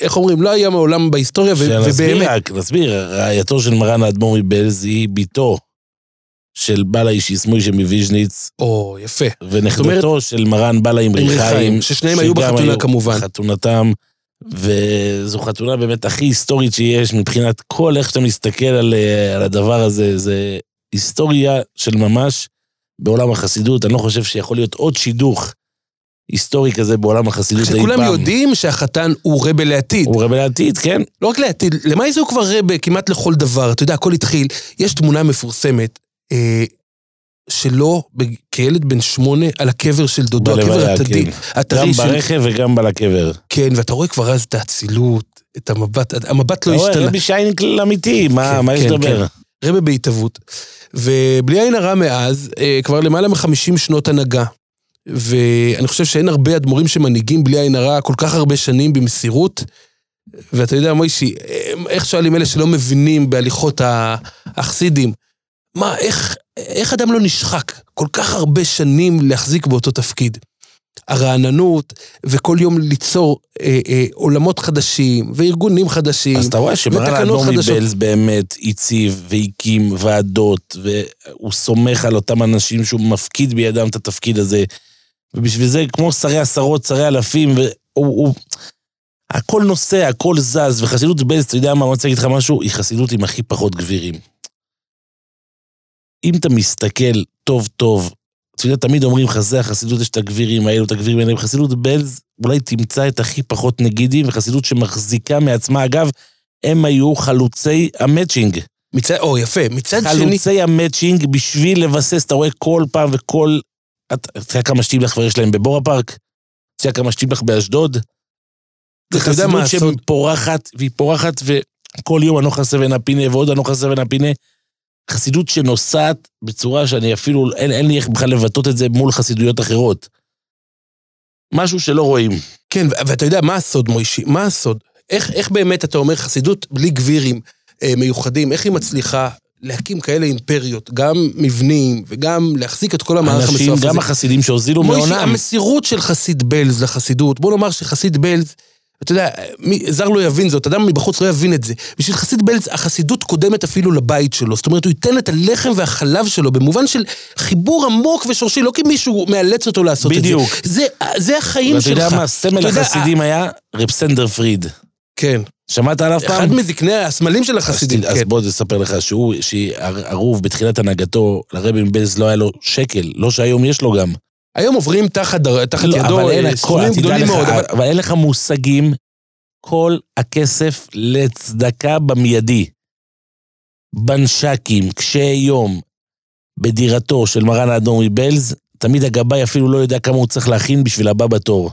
S2: איך אומרים, לא היה מעולם בהיסטוריה,
S3: ובאמת... נסביר, רעייתו של מרן האדמו"ר מבלז היא בתו של בעל האישיס מוישה מוויז'ניץ,
S2: או, יפה.
S3: ונכדתו של מרן בעלה עם ריחיים.
S2: ששניהם היו בחתונה
S3: היו
S2: כמובן.
S3: חתונתם, וזו חתונה באמת הכי היסטורית שיש מבחינת כל איך שאתה מסתכל על, אה, על הדבר הזה, זה היסטוריה של ממש בעולם החסידות. אני לא חושב שיכול להיות עוד שידוך היסטורי כזה בעולם החסידות אי פעם.
S2: כשכולם יודעים שהחתן הוא רבה לעתיד.
S3: הוא רבה לעתיד, כן.
S2: לא רק לעתיד, למה זה הוא כבר רבה כמעט לכל דבר? אתה יודע, הכל התחיל. יש תמונה מפורסמת אה, שלו כילד בן שמונה על הקבר של דודו, הקבר הטדי.
S3: כן.
S2: הטרי
S3: גם
S2: של...
S3: ברכב וגם על הקבר.
S2: כן, ואתה רואה כבר אז את האצילות, את המבט, המבט לא
S3: אתה רואה,
S2: השתנה.
S3: רבי שיינקל אמיתי, מה
S2: כן,
S3: מה יש
S2: כן,
S3: לדבר?
S2: רבה בהתהוות. ובלי עין הרע מאז, אה, כבר למעלה מ-50 שנות הנהגה. ואני חושב שאין הרבה אדמו"רים שמנהיגים בלי עין הרע כל כך הרבה שנים במסירות. ואתה יודע, מוישי, הם- איך שואלים אלה שלא מבינים בהליכות החסידים, מה, איך, איך אדם לא נשחק כל כך הרבה שנים להחזיק באותו תפקיד? הרעננות, וכל יום ליצור אה, אה, עולמות חדשים, וארגונים חדשים.
S3: אז אתה רואה שמרן האדמו"ר. מבלז באמת הציב והקים ועדות, והוא סומך על אותם אנשים שהוא מפקיד בידם את התפקיד הזה. ובשביל זה, כמו שרי עשרות, שרי אלפים, והוא... הוא... הכל נוסע, הכל זז, וחסידות בלז, אתה יודע מה, אני רוצה להגיד לך משהו, היא חסידות עם הכי פחות גבירים. אם אתה מסתכל טוב טוב, אתה יודע, תמיד אומרים לך, זה החסידות, יש את הגבירים האלו, את הגבירים האלו, חסידות בלז, אולי תמצא את הכי פחות נגידים, וחסידות שמחזיקה מעצמה. אגב, הם היו חלוצי המצ'ינג.
S2: מצד, או, יפה. מצד שני...
S3: חלוצי המצ'ינג בשביל לבסס, אתה רואה כל פעם וכל... אתה יודע כמה שטיבלך כבר יש להם בבורה פארק? אתה יודע כמה שטיבלך באשדוד? זה חסידות
S2: הסוד?
S3: שהיא פורחת, והיא פורחת, וכל יום אנוך אסבן הפינה ועוד אנוך אסבן הפינה. חסידות שנוסעת בצורה שאני אפילו, אין, אין לי איך בכלל לבטא את זה מול חסידויות אחרות. משהו שלא רואים.
S2: כן, ואתה יודע, מה הסוד, מוישי? מה הסוד? איך, איך באמת אתה אומר חסידות בלי גבירים אה, מיוחדים, איך היא מצליחה להקים כאלה אימפריות, גם מבנים וגם להחזיק את כל המערך
S3: אנשים,
S2: המסועף הזה?
S3: גם החסידים שהוזילו
S2: מוישי,
S3: מעונם.
S2: המסירות של חסיד בלז לחסידות, בוא נאמר שחסיד בלז, אתה יודע, מי, זר לא יבין זאת, אדם מבחוץ לא יבין את זה. בשביל חסיד בלז, החסידות קודמת אפילו לבית שלו. זאת אומרת, הוא ייתן את הלחם והחלב שלו במובן של חיבור עמוק ושורשי, לא כי מישהו מאלץ אותו לעשות
S3: בדיוק.
S2: את זה. זה, זה החיים
S3: ואתה
S2: שלך.
S3: יודע מה, סמל החסידים היה רב סנדר פריד.
S2: כן.
S3: שמעת עליו פעם?
S2: אחד מזקני הסמלים של החסידים,
S3: אז
S2: כן.
S3: בוא נספר לך שהוא, שערוב בתחילת הנהגתו, לרבי מבלז לא היה לו שקל, לא שהיום יש לו גם.
S2: היום עוברים תחת, תחת
S3: לא,
S2: ידו אה, סכומים גדולים
S3: לך,
S2: מאוד. אבל-
S3: אבל אין לך מושגים, כל הכסף לצדקה במיידי. בנשקים, קשי יום, בדירתו של מרן האדום מבלז, תמיד הגבאי אפילו לא יודע כמה הוא צריך להכין בשביל הבא בתור.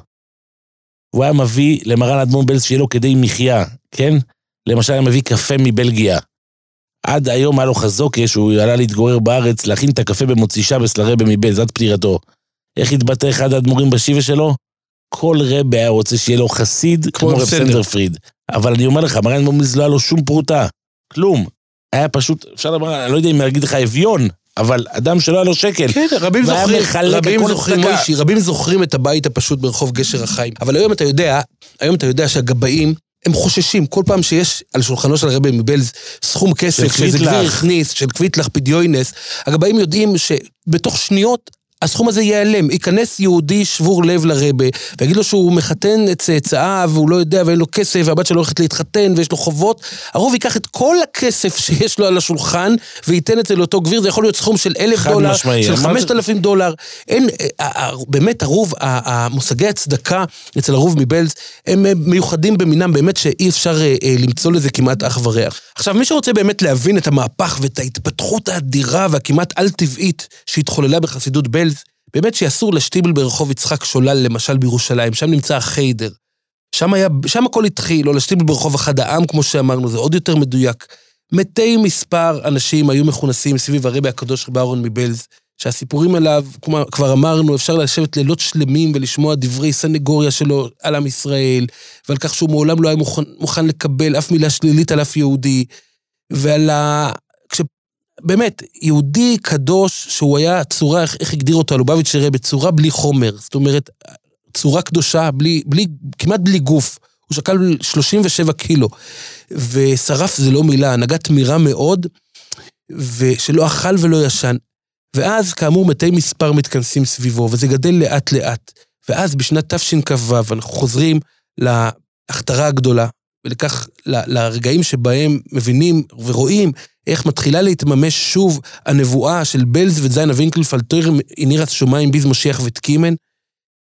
S3: הוא היה מביא למרן האדמו"ר מבלז שיהיה לו כדי מחיה, כן? למשל היה מביא קפה מבלגיה. עד היום היה לו חזוקה שהוא עלה להתגורר בארץ, להכין את הקפה במוצאי שבס לרבה מבלז, עד פטירתו. איך התבטא אחד האדמו"רים בשיבה שלו? כל רבה היה רוצה שיהיה לו חסיד כמו רב
S2: סנדר.
S3: סנדר פריד. אבל אני אומר לך, מרן האדמו"ר מבלז לא היה לו שום פרוטה. כלום. היה פשוט, אפשר לומר, אני לא יודע אם להגיד לך אביון, אבל אדם שלא היה לו שקל.
S2: כן, רבים זוכרים, רבים זוכרים. מוישי, רבים זוכרים את הבית הפשוט ברחוב גשר החיים. אבל היום אתה יודע, היום אתה יודע שהגבאים, הם חוששים, כל פעם שיש על שולחנו של הרבי מבלז סכום כסף, שאיזה. גביר הכניס, של קוויטלח פדיוינס, הגבאים יודעים שבתוך שניות הסכום הזה ייעלם. ייכנס יהודי שבור לב לרבה, ויגיד לו שהוא מחתן את צאצאיו, והוא לא יודע ואין לו כסף, והבת שלו הולכת להתחתן ויש לו חובות. הרוב ייקח את כל הכסף <laughs> שיש לו על השולחן, וייתן את זה לאותו גביר, זה יכול להיות סכום של אלף דולר,
S3: משמעי.
S2: של חמשת אלפים דולר. אין, אה, אה, באמת הרוב, המושגי הצדקה אצל הרוב מבלז, הם אה, מיוחדים במינם, באמת שאי אפשר אה, אה, למצוא לזה כמעט אח ורע. עכשיו, מי שרוצה באמת להבין את המהפך ואת ההתפתחות האדירה והכמעט על-טבעית שהתחוללה בחסידות בלז, באמת שאסור לשטיבל ברחוב יצחק שולל, למשל בירושלים, שם נמצא החיידר. שם היה, שם הכל התחיל, או לשטיבל ברחוב אחד העם, כמו שאמרנו, זה עוד יותר מדויק. מתי מספר אנשים היו מכונסים סביב הרבי הקדוש רבי אהרון מבלז, שהסיפורים עליו, כמו כבר אמרנו, אפשר לשבת לילות שלמים ולשמוע דברי סנגוריה שלו על עם ישראל, ועל כך שהוא מעולם לא היה מוכן, מוכן לקבל אף מילה שלילית על אף יהודי, ועל ה... באמת, יהודי קדוש, שהוא היה צורה, איך, איך הגדיר אותו הלובביץ' רבי, צורה בלי חומר. זאת אומרת, צורה קדושה, בלי, בלי, כמעט בלי גוף. הוא שקל 37 קילו. ושרף זה לא מילה, הנהגה תמירה מאוד, ושלא אכל ולא ישן. ואז, כאמור, מתי מספר מתכנסים סביבו, וזה גדל לאט-לאט. ואז בשנת תשכ"ו אנחנו חוזרים להכתרה הגדולה, ולכך, לרגעים שבהם מבינים ורואים איך מתחילה להתממש שוב הנבואה של בלז וזיינה וינקלפל תויר הנירת שמיים ביז משיח ותקימן.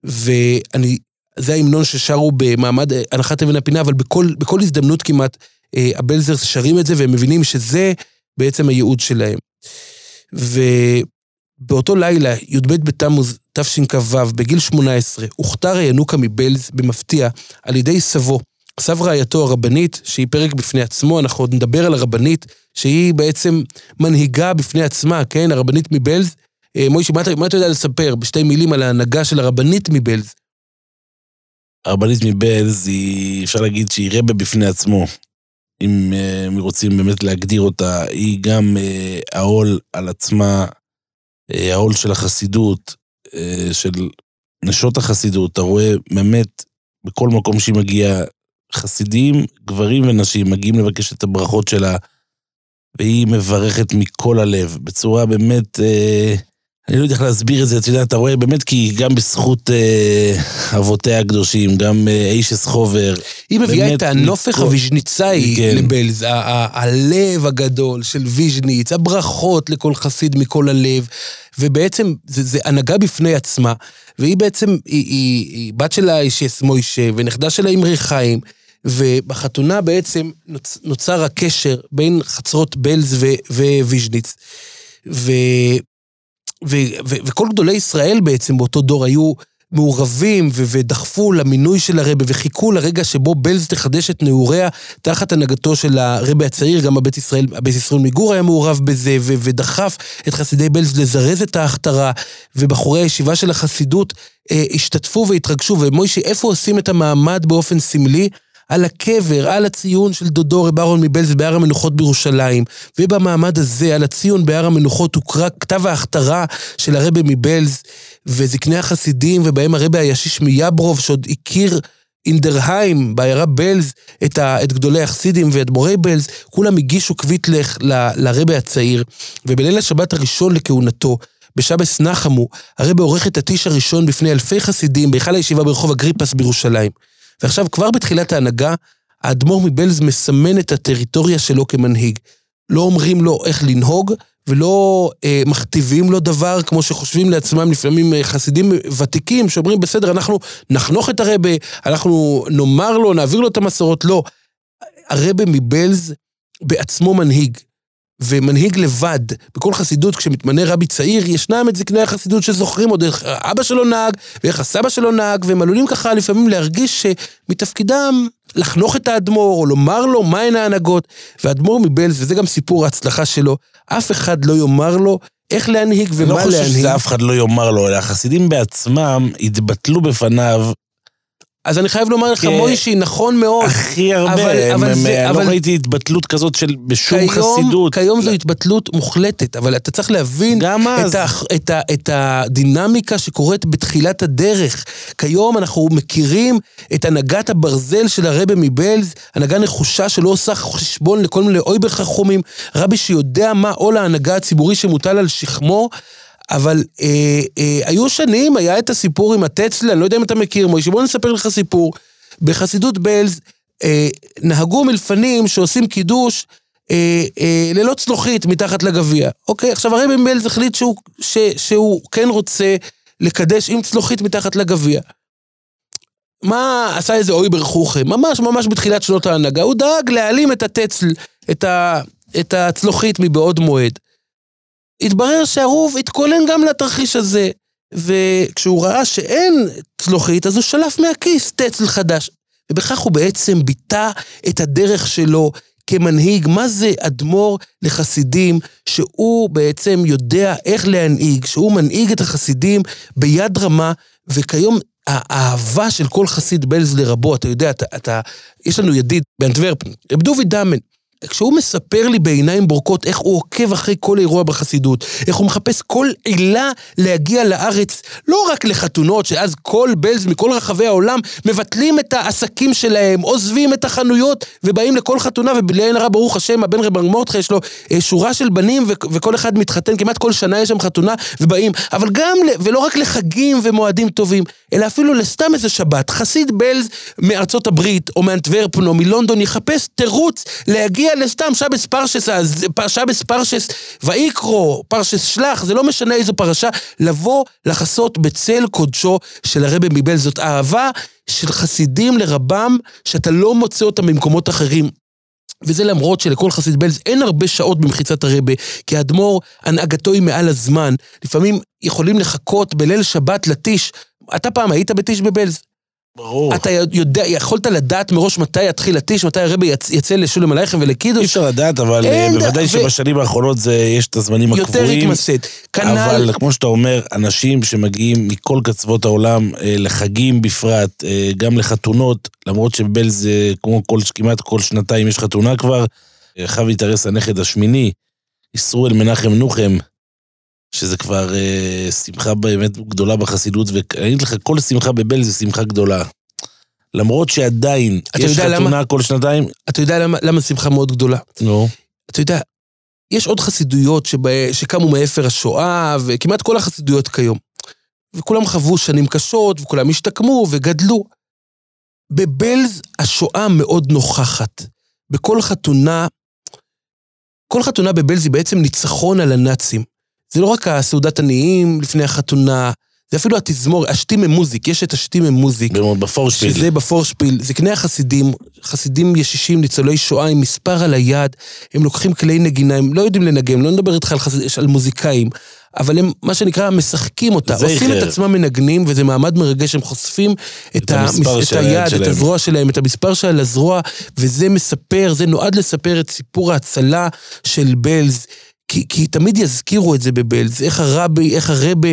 S2: ואני, זה ההמנון ששרו במעמד הנחת אבן הפינה, אבל בכל, בכל הזדמנות כמעט אה, הבלזרס שרים את זה, והם מבינים שזה בעצם הייעוד שלהם. ובאותו לילה, י"ב בתמוז תשכ"ו, בגיל 18, הוכתר הינוקה מבלז במפתיע על ידי סבו, סב רעייתו הרבנית, שהיא פרק בפני עצמו, אנחנו עוד נדבר על הרבנית, שהיא בעצם מנהיגה בפני עצמה, כן? הרבנית מבלז. אה, מוישי, מה, מה אתה יודע לספר בשתי מילים על ההנהגה של הרבנית מבלז?
S3: הרבנית מבלז היא, אפשר להגיד שהיא רבה בפני עצמו. אם uh, רוצים באמת להגדיר אותה, היא גם uh, העול על עצמה, העול של החסידות, של נשות החסידות. אתה רואה באמת בכל מקום שהיא מגיעה, חסידים, גברים ונשים, מגיעים לבקש את הברכות שלה, והיא מברכת מכל הלב, בצורה באמת... אה, אני לא יודע איך להסביר את זה, אתה יודע, אתה רואה באמת כי גם בזכות אה, אבותיה הקדושים, גם אה, אישס חובר.
S2: היא מביאה את הנופך
S3: מכל-
S2: הוויז'ניצאי
S3: כן.
S2: לבלז, ה- ה- הלב הגדול של ויז'ניץ, הברכות לכל חסיד מכל הלב, ובעצם זה, זה הנהגה בפני עצמה, והיא בעצם, היא, היא, היא בת שלה אישס מוישה, ונכדה שלה אמרי חיים, ובחתונה בעצם נוצ, נוצר הקשר בין חצרות בלז ו- וויז'ניץ. ו... ו- ו- וכל גדולי ישראל בעצם באותו דור היו מעורבים ו- ודחפו למינוי של הרבה וחיכו לרגע שבו בלז תחדש את נעוריה תחת הנהגתו של הרבה הצעיר, גם הבית ישראל, הבית ישראל מגור היה מעורב בזה ו- ודחף את חסידי בלז לזרז את ההכתרה ובחורי הישיבה של החסידות אה, השתתפו והתרגשו ומוישי, איפה עושים את המעמד באופן סמלי? על הקבר, על הציון של דודו רב אהרון מבלז בהר המנוחות בירושלים. ובמעמד הזה, על הציון בהר המנוחות, הוקרא כתב ההכתרה של הרבי מבלז וזקני החסידים, ובהם הרבי הישיש מיברוב, שעוד הכיר אינדרהיים, בעיירה בלז, את, ה, את גדולי החסידים ואת מורי בלז, כולם הגישו קוויטלך ל- לרבי הצעיר, ובליל השבת הראשון לכהונתו, בשבס נחמו, הרבי עורך את הטיש הראשון בפני אלפי חסידים בהיכל הישיבה ברחוב אגריפס בירושלים. ועכשיו, כבר בתחילת ההנהגה, האדמו"ר מבלז מסמן את הטריטוריה שלו כמנהיג. לא אומרים לו איך לנהוג, ולא אה, מכתיבים לו דבר, כמו שחושבים לעצמם לפעמים אה, חסידים ותיקים, שאומרים, בסדר, אנחנו נחנוך את הרבה, אנחנו נאמר לו, נעביר לו את המסורות. לא. הרבה מבלז בעצמו מנהיג. ומנהיג לבד. בכל חסידות, כשמתמנה רבי צעיר, ישנם את זקני החסידות שזוכרים עוד איך אבא שלו נהג, ואיך הסבא שלו נהג, והם עלולים ככה לפעמים להרגיש שמתפקידם לחנוך את האדמו"ר, או לומר לו מהן ההנהגות. והאדמו"ר מבלז, וזה גם סיפור ההצלחה שלו, אף אחד לא יאמר לו איך להנהיג
S3: אני לא
S2: ומה
S3: חושב
S2: להנהיג.
S3: שזה אף אחד לא יאמר לו, אלא החסידים בעצמם התבטלו בפניו
S2: אז אני חייב לומר לך. מוישי, נכון מאוד.
S3: הכי הרבה. לא ראיתי התבטלות כזאת של בשום חסידות.
S2: כיום זו התבטלות מוחלטת, אבל אתה צריך להבין. את, הדינמיקה שקורית בתחילת הדרך. כיום אנחנו מכירים את הנהגת הברזל של הרבה מבלז, הנהגה נחושה שלא עושה חשבון לכל מיני אויבר חכומים, רבי שיודע מה עול ההנהגה הציבורי שמוטל על שכמו. אבל אה, אה, היו שנים, היה את הסיפור עם הטצלה, אני לא יודע אם אתה מכיר, מוישה, בוא נספר לך סיפור. בחסידות בלז אה, נהגו מלפנים שעושים קידוש אה, אה, ללא צלוחית מתחת לגביע. אוקיי, עכשיו הרבי מלז החליט שהוא, ש, שהוא כן רוצה לקדש עם צלוחית מתחת לגביע. מה עשה איזה אוי ברכוכם? ממש ממש בתחילת שנות ההנהגה. הוא דאג להעלים את הטצל, את, ה, את הצלוחית מבעוד מועד. התברר שהרוב התכונן גם לתרחיש הזה, וכשהוא ראה שאין צלוחית, אז הוא שלף מהכיס טצל חדש. ובכך הוא בעצם ביטא את הדרך שלו כמנהיג. מה זה אדמו"ר לחסידים, שהוא בעצם יודע איך להנהיג, שהוא מנהיג את החסידים ביד רמה, וכיום האהבה של כל חסיד בלז לרבו, אתה יודע, אתה, אתה, יש לנו ידיד באנטוורפן, רב דובי דמן, כשהוא מספר לי בעיניים בורקות איך הוא עוקב אחרי כל אירוע בחסידות, איך הוא מחפש כל עילה להגיע לארץ, לא רק לחתונות, שאז כל בלז מכל רחבי העולם מבטלים את העסקים שלהם, עוזבים את החנויות ובאים לכל חתונה, ובלי עין הרע, ברוך השם, הבן רב מרדכי יש לו אה, שורה של בנים ו- וכל אחד מתחתן, כמעט כל שנה יש שם חתונה ובאים, אבל גם, ולא רק לחגים ומועדים טובים, אלא אפילו לסתם איזה שבת, חסיד בלז מארצות הברית או מאנטוורפן או מלונדון יחפש תירוץ להגיע לסתם שבס פרשס, שבס פרשס ויקרו, פרשס שלח, זה לא משנה איזו פרשה, לבוא לחסות בצל קודשו של הרבי מבלז. זאת אהבה של חסידים לרבם, שאתה לא מוצא אותה במקומות אחרים. וזה למרות שלכל חסיד בלז אין הרבה שעות במחיצת הרבה, כי האדמו"ר, הנהגתו היא מעל הזמן. לפעמים יכולים לחכות בליל שבת לטיש. אתה פעם היית בטיש בבלז?
S3: ברור.
S2: אתה יודע, יכולת לדעת מראש מתי יתחיל הטיש, מתי הרבה יצ, יצא לשולם
S3: אי
S2: ולקידוש?
S3: אפשר לדעת, אבל אה, בוודאי
S2: ו-
S3: שבשנים האחרונות זה, יש את הזמנים
S2: יותר
S3: הקבועים.
S2: התמסד. כנ"ל,
S3: אבל כמו שאתה אומר, אנשים שמגיעים מכל קצוות העולם, אה, לחגים בפרט, אה, גם לחתונות, למרות שבלז זה כמו כל, כמעט כל שנתיים יש חתונה כבר, חווי תרס הנכד השמיני, ישראל מנחם נוחם, שזה כבר אה, שמחה באמת גדולה בחסידות, ואני אגיד לך, כל שמחה בבלז זה שמחה גדולה. למרות שעדיין יש חתונה
S2: למה?
S3: כל שנתיים,
S2: אתה יודע למה, למה שמחה מאוד גדולה?
S3: נו.
S2: אתה יודע, יש עוד חסידויות שבה, שקמו מאפר השואה, וכמעט כל החסידויות כיום. וכולם חוו שנים קשות, וכולם השתקמו וגדלו. בבלז השואה מאוד נוכחת. בכל חתונה, כל חתונה בבלז היא בעצם ניצחון על הנאצים. זה לא רק הסעודת עניים לפני החתונה, זה אפילו התזמור, השתימי מוזיק, יש את השתימי מוזיק.
S3: בפורשפיל.
S2: שזה בפורשפיל, זקני החסידים, חסידים ישישים, ניצולי שואה עם מספר על היד, הם לוקחים כלי נגינה, הם לא יודעים לנגן, לא נדבר איתך על, חסיד, על מוזיקאים, אבל הם, מה שנקרא, משחקים אותה. עושים את עצמם מנגנים, וזה מעמד מרגש, הם חושפים את,
S3: את המספר
S2: את
S3: היד
S2: היד, את
S3: שלהם.
S2: הזרוע שלהם, את המספר של הזרוע, וזה מספר, זה נועד לספר את סיפור ההצלה של בלז. כי, כי תמיד יזכירו את זה בבלז, איך הרבי, איך הרבה,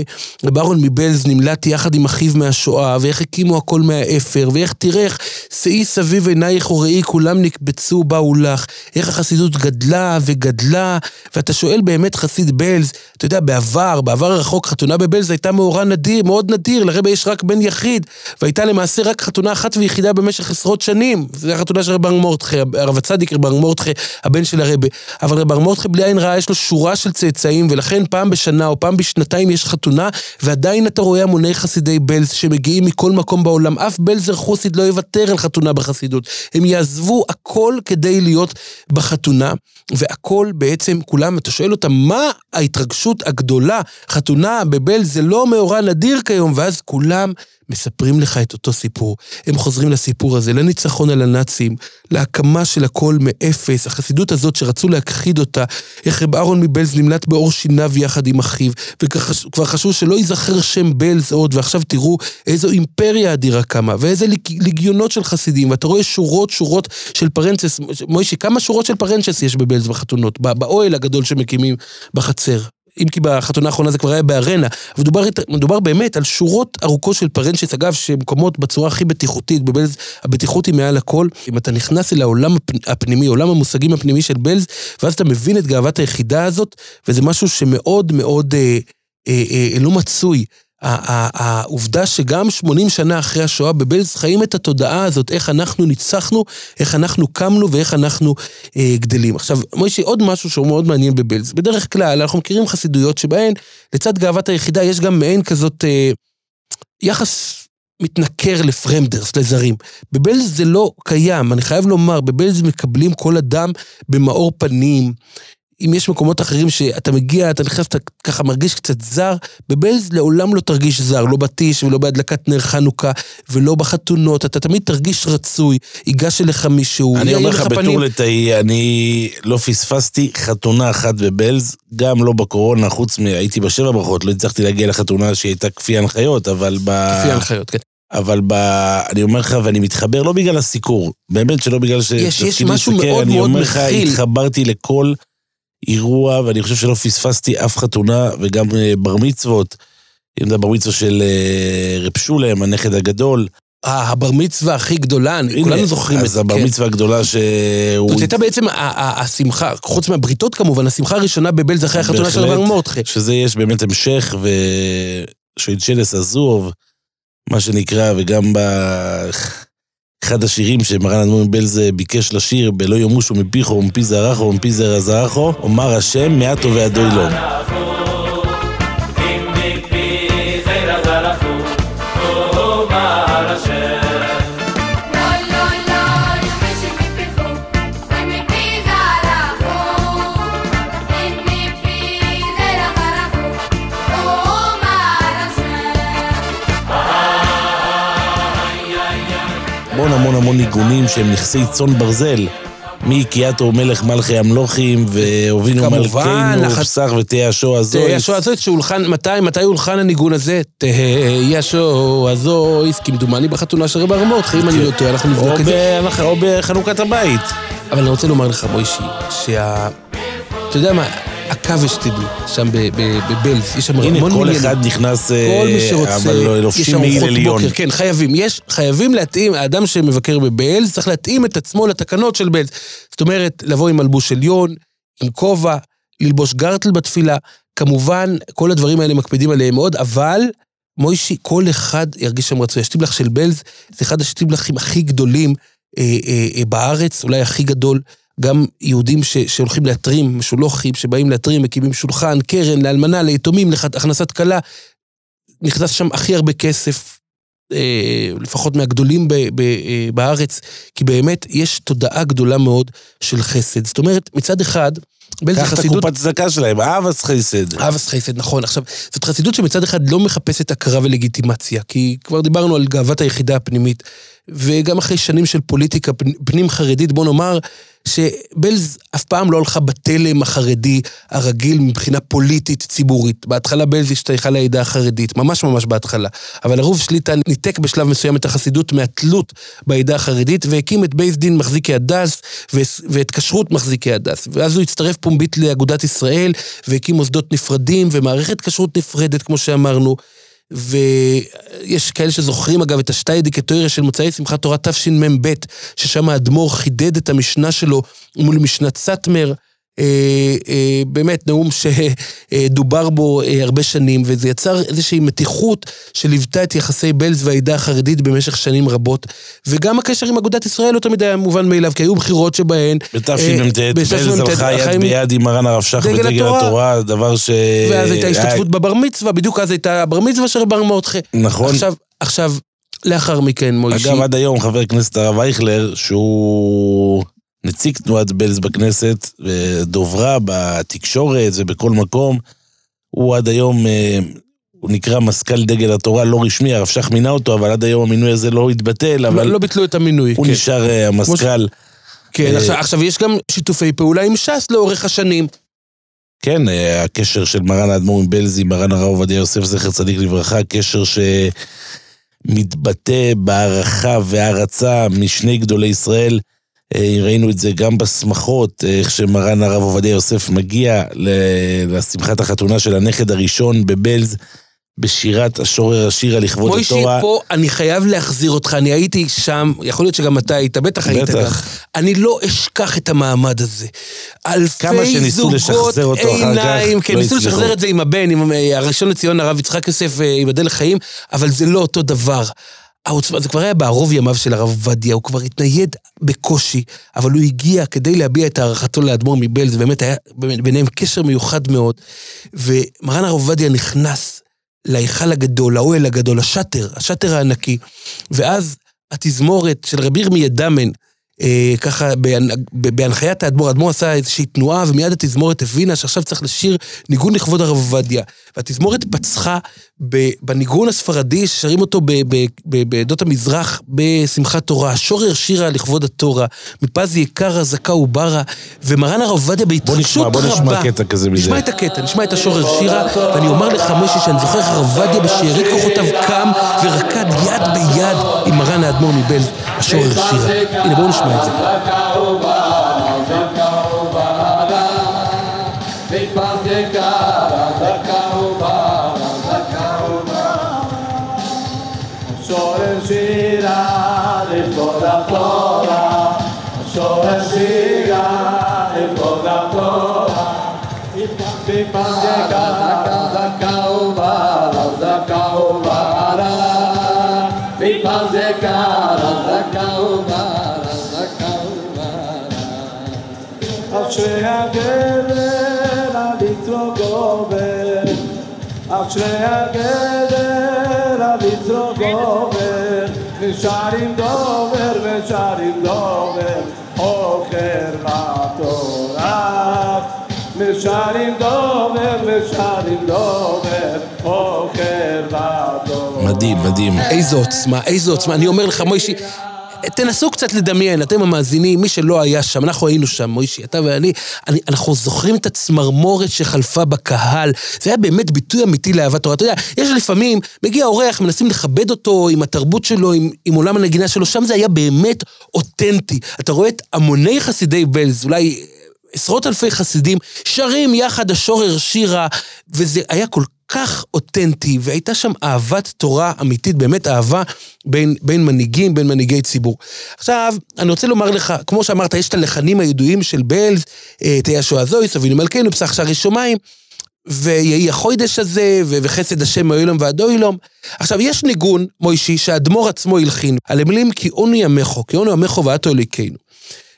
S2: רב אהרון מבלז נמלט יחד עם אחיו מהשואה, ואיך הקימו הכל מהאפר, ואיך תראה איך שאי סביב עינייך וראי כולם נקבצו באו לך, איך החסידות גדלה וגדלה, ואתה שואל באמת חסיד בלז, אתה יודע, בעבר, בעבר הרחוק, חתונה בבלז הייתה מאורע נדיר, מאוד נדיר, לרבה יש רק בן יחיד, והייתה למעשה רק חתונה אחת ויחידה במשך עשרות שנים, זו החתונה של רב מורדכי, הרב הצדיק רב מורדכי, הבן של הרבה, אבל רב מורדכי בלי עין רעה יש לו שורה של צאצאים, ולכן פעם בשנה או פעם בשנתיים יש חתונה, ועדיין אתה רואה המוני חסידי בלז שמגיעים מכל מקום בעולם. אף בלזר חוסיד לא יוותר על חתונה בחסידות. הם יעזבו הכל כדי להיות בחתונה, והכל בעצם, כולם, אתה שואל אותם, מה ההתרגשות הגדולה? חתונה בבלז זה לא מאורע נדיר כיום, ואז כולם מספרים לך את אותו סיפור. הם חוזרים לסיפור הזה, לניצחון על הנאצים, להקמה של הכל מאפס, החסידות הזאת שרצו להכחיד אותה, איך רב אהרון מבלז נמלט בעור שיניו יחד עם אחיו, וכבר חשבו שלא ייזכר שם בלז עוד, ועכשיו תראו איזו אימפריה אדירה קמה, ואיזה ליגיונות של חסידים, ואתה רואה שורות שורות של פרנצ'ס, מוישי, כמה שורות של פרנצ'ס יש בבלז בחתונות, בא- באוהל הגדול שמקימים בחצר. אם כי בחתונה האחרונה זה כבר היה בארנה, מדובר, מדובר באמת על שורות ארוכות של פרנצ'ס, אגב, שמוקמות בצורה הכי בטיחותית, בבלז הבטיחות היא מעל הכל. אם אתה נכנס אל העולם הפ- הפנימי, עולם המושגים הפנימי של בלז, ואז אתה מבין את גאוות היחידה הזאת, וזה משהו שמאוד מאוד אה, אה, אה, לא מצוי. העובדה שגם 80 שנה אחרי השואה בבלז חיים את התודעה הזאת, איך אנחנו ניצחנו, איך אנחנו קמנו ואיך אנחנו אה, גדלים. עכשיו, מוישי, עוד משהו שהוא מאוד מעניין בבלז. בדרך כלל אנחנו מכירים חסידויות שבהן לצד גאוות היחידה יש גם מעין כזאת אה, יחס מתנכר לפרמדרס, לזרים. בבלז זה לא קיים, אני חייב לומר, בבלז מקבלים כל אדם במאור פנים. אם יש מקומות אחרים שאתה מגיע, אתה נכנס, אתה ככה מרגיש קצת זר, בבלז לעולם לא תרגיש זר, לא בטיש ולא בהדלקת נר חנוכה ולא בחתונות, אתה תמיד תרגיש רצוי, ייגש אליך מישהו,
S3: אני
S2: יאיר
S3: אומר לך
S2: לך פנים.
S3: בטור לתאי, אני לא פספסתי חתונה אחת בבלז, גם לא בקורונה, חוץ מ... הייתי בשבע ברכות, לא הצלחתי להגיע לחתונה שהיא הייתה כפי הנחיות, אבל ב...
S2: לפי ההנחיות, כן.
S3: אבל ב... אני אומר לך, ואני מתחבר לא בגלל הסיקור, באמת שלא בגלל ש...
S2: יש- יש משהו
S3: לסקר,
S2: מאוד
S3: אני
S2: מאוד
S3: אומר לך,
S2: מכיל.
S3: התחברתי לכל אירוע, ואני חושב שלא פספסתי אף חתונה, וגם אה, בר מצוות, אם זה בר מצווה של אה, רב שולם, הנכד הגדול,
S2: הבר מצווה הכי גדולה, כולנו זוכרים את
S3: אז
S2: זה.
S3: הבר
S2: כן.
S3: מצווה הגדולה שהוא...
S2: זאת הייתה בעצם השמחה, חוץ מהבריתות כמובן, השמחה הראשונה בבלז אחרי החתונה של
S3: בהחלט.
S2: רב מורדכי.
S3: שזה יש באמת המשך, ושוידשלס עזוב, מה שנקרא, וגם באחד השירים שמרן אדמו"ר מבלז ביקש לשיר, ב"לא ימושו מפיך ומפי זרעך ומפי זרע זרעך, אומר השם מעט לא.
S7: Loi,
S3: המון המון ניגונים שהם נכסי צאן ברזל. מקיאטו מלך מלכי המלוכים, והובינו מלכנו, פסח ותהיה השוע הזו.
S2: תהיה השוע הזויס שהולחן, מתי, מתי הולחן הניגון הזה? תהיה השוע הזויס, כמדומני בחתונה של רב מורדכי, אם אני לא טועה, אנחנו נבדוק את זה.
S3: או בחנוכת הבית.
S2: אבל אני רוצה לומר לך, מוישי, שה... אתה יודע מה, הקו שתדעי, שם בבלז, יש שם
S3: הנה,
S2: המון
S3: כל
S2: מניינים.
S3: אחד נכנס, אה,
S2: כל מי שרוצה,
S3: אבל לא- לובשים מעיל עליון.
S2: כן, חייבים. יש, חייבים להתאים, האדם שמבקר בבלז צריך להתאים את עצמו לתקנות של בלז. זאת אומרת, לבוא עם מלבוש עליון, עם כובע, ללבוש גרטל בתפילה. כמובן, כל הדברים האלה מקפידים עליהם מאוד, אבל מוישי, כל אחד ירגיש שם רצוי. השטיבלח של בלז זה אחד השטיבלחים הכי גדולים אה, אה, אה, בארץ, אולי הכי גדול. גם יהודים ש, שהולכים להתרים, משולוחים, שבאים להתרים, מקימים שולחן, קרן, לאלמנה, ליתומים, להכנסת כלה. נכנס שם הכי הרבה כסף, אה, לפחות מהגדולים ב, ב, אה, בארץ, כי באמת יש תודעה גדולה מאוד של חסד. זאת אומרת, מצד אחד, בלז
S3: קח את
S2: חסידות...
S3: הקופת צדקה שלהם, אהבס חסד.
S2: אהבס חסד, נכון. עכשיו, זאת חסידות שמצד אחד לא מחפשת הכרה ולגיטימציה, כי כבר דיברנו על גאוות היחידה הפנימית, וגם אחרי שנים של פוליטיקה פנ- פנים חרדית, בוא נאמר שבלז אף פעם לא הלכה בתלם החרדי הרגיל מבחינה פוליטית ציבורית. בהתחלה בלז השתייכה לעדה החרדית, ממש ממש בהתחלה. אבל הרב שליט"א ניתק בשלב מסוים את החסידות מהתלות בעדה החרדית, והקים את בייס דין מחזיקי הדת ואת כשרות מחזיקי הדת. ואז הוא הצטרף פומבית לאגודת ישראל, והקים מוסדות נפרדים ומערכת כשרות נפרדת, כמו שאמרנו. ויש כאלה שזוכרים אגב את ה שטייעדיגע תורה של מוצאי שמחת תורה תשמ"ב, ששם האדמו"ר חידד את המשנה שלו מול משנת סאטמר. אה, אה, באמת נאום שדובר בו אה, הרבה שנים, וזה יצר איזושהי מתיחות שליוותה את יחסי בלז והעדה החרדית במשך שנים רבות. וגם הקשר עם אגודת ישראל לא תמיד היה מובן מאליו, כי היו בחירות שבהן...
S3: בתשמ"ט, בלז
S2: בתשמ"ט,
S3: הלכה יד ביד עם מרן הרב שך
S2: דגל
S3: ודגל
S2: התורה.
S3: דבר ש...
S2: ואז הייתה השתתפות בבר מצווה, בדיוק אז הייתה הבר מצווה של בר מרדכי.
S3: נכון.
S2: עכשיו, עכשיו, לאחר מכן, מוישי...
S3: אגב, עד היום חבר הכנסת הרב אייכלר, שהוא נציג תנועת בלז בכנסת, ודוברה בתקשורת ובכל מקום, הוא עד היום, אה, הוא נקרא מזכ"ל דגל התורה לא רשמי, הרב שך מינה אותו, אבל עד היום המינוי הזה לא התבטל,
S2: לא,
S3: אבל
S2: לא ביטלו את המינוי,
S3: הוא
S2: כן.
S3: נשאר אה, המזכ"ל.
S2: כן,
S3: אה,
S2: עכשיו, עכשיו יש גם שיתופי פעולה עם ש"ס לאורך השנים.
S3: כן, הקשר של מרן האדמו"ר מבלז עם מרן הרב עובדיה יוסף, זכר צדיק לברכה, קשר שמתבטא בהערכה והערצה משני גדולי ישראל. אה, ראינו את זה גם בשמחות, אה, איך שמרן הרב עובדיה יוסף מגיע לשמחת החתונה של הנכד הראשון בבלז, בשירת השורר השירה לכבוד
S2: מוישי,
S3: התורה.
S2: פה אני חייב להחזיר אותך, אני הייתי שם, יכול להיות שגם אתה היית, בטח היית גם. אני לא אשכח את המעמד הזה. אלפי זוגות עיניים, כן,
S3: לא
S2: ניסו
S3: הצליחו.
S2: לשחזר את זה עם הבן, עם אה, הראשון לציון הרב יצחק יוסף, ייבדל לחיים, אבל זה לא אותו דבר. העוצמה, זה כבר היה בערוב ימיו של הרב עובדיה, הוא כבר התנייד בקושי, אבל הוא הגיע כדי להביע את הערכתו לאדמו"ר מבלז, באמת היה ביניהם קשר מיוחד מאוד. ומרן הרב עובדיה נכנס להיכל הגדול, לאוהל הגדול, השאטר, השאטר הענקי, ואז התזמורת של רבי ירמיה דמן, אה, ככה בהנ- בהנחיית האדמו"ר, האדמו"ר עשה איזושהי תנועה, ומיד התזמורת הבינה שעכשיו צריך לשיר ניגון לכבוד הרב עובדיה. והתזמורת פצחה בניגון הספרדי, ששרים אותו בעדות המזרח בשמחת תורה. שורר שירה לכבוד התורה, מפז יקרא זכה וברה, ומרן הרב עובדיה בהתרגשות
S3: בוא
S2: רבה.
S3: נשמע קטע כזה מזה.
S2: נשמע את הקטע, נשמע את השורר שירה, ואני אומר לך, מוישי, שאני זוכר איך הרב עובדיה בשארית כוחותיו קם ורקד יד ביד עם מרן האדמו"ר מבלז, השורר שירה. הנה, בואו נשמע את זה.
S8: Buonasera e buona tola, il papi mangiaga, zakao bara, zakao bara, il mangiaga, zakao bara, zakao bara. Altre agere la litro gove, altre agere la litro gove, ne sharim dover, ne sharim dover. אוכל לתורה ושרים דובר ושרים דובר אוכל לתורה
S3: מדהים, מדהים.
S2: איזו עוצמה, איזו עוצמה. אני אומר לך, מוישי, תנסו קצת לדמיין, אתם המאזינים, מי שלא היה שם, אנחנו היינו שם, מוישי, אתה ואני, אני, אנחנו זוכרים את הצמרמורת שחלפה בקהל. זה היה באמת ביטוי אמיתי לאהבת תורה. אתה יודע, יש לפעמים, מגיע אורח, מנסים לכבד אותו עם התרבות שלו, עם, עם עולם הנגינה שלו, שם זה היה באמת אותנטי. אתה רואה את המוני חסידי בלז, אולי עשרות אלפי חסידים, שרים יחד השורר שירה, וזה היה כל כך אותנטי, והייתה שם אהבת תורה אמיתית, באמת אהבה בין, בין מנהיגים, בין מנהיגי ציבור. עכשיו, אני רוצה לומר לך, כמו שאמרת, יש את הלחנים הידועים של בלז, אה, תהיה שואה זויס, אבינו מלכנו, פסח שערי שמיים, ויהי החוידש הזה, וחסד השם מאוילום ועד אוילום. עכשיו, יש ניגון, מוישי, שהאדמו"ר עצמו הלחין, על המילים כי עוני ימכו, כי עוני ימכו ועתו אליקנו.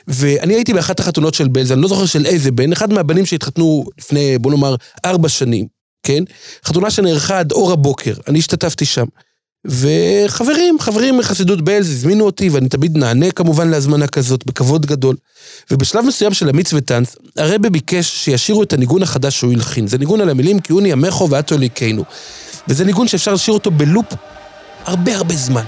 S2: ואני הייתי באחת החתונות של בלז, אני לא זוכר של איזה בן, אחד מהבנים שהתחתנו לפני, בוא נאמר, ארבע שנים, כן? חתונה שנערכה עד אור הבוקר, אני השתתפתי שם. וחברים, חברים מחסידות בלז הזמינו אותי, ואני תמיד נענה כמובן להזמנה כזאת, בכבוד גדול. ובשלב מסוים של המיץ וטנץ, הרבה ביקש שישירו את הניגון החדש שהוא הלחין. זה ניגון על המילים כי עוני ימכו ועתו אליקנו. וזה ניגון שאפשר לשיר אותו בלופ הרבה הרבה זמן.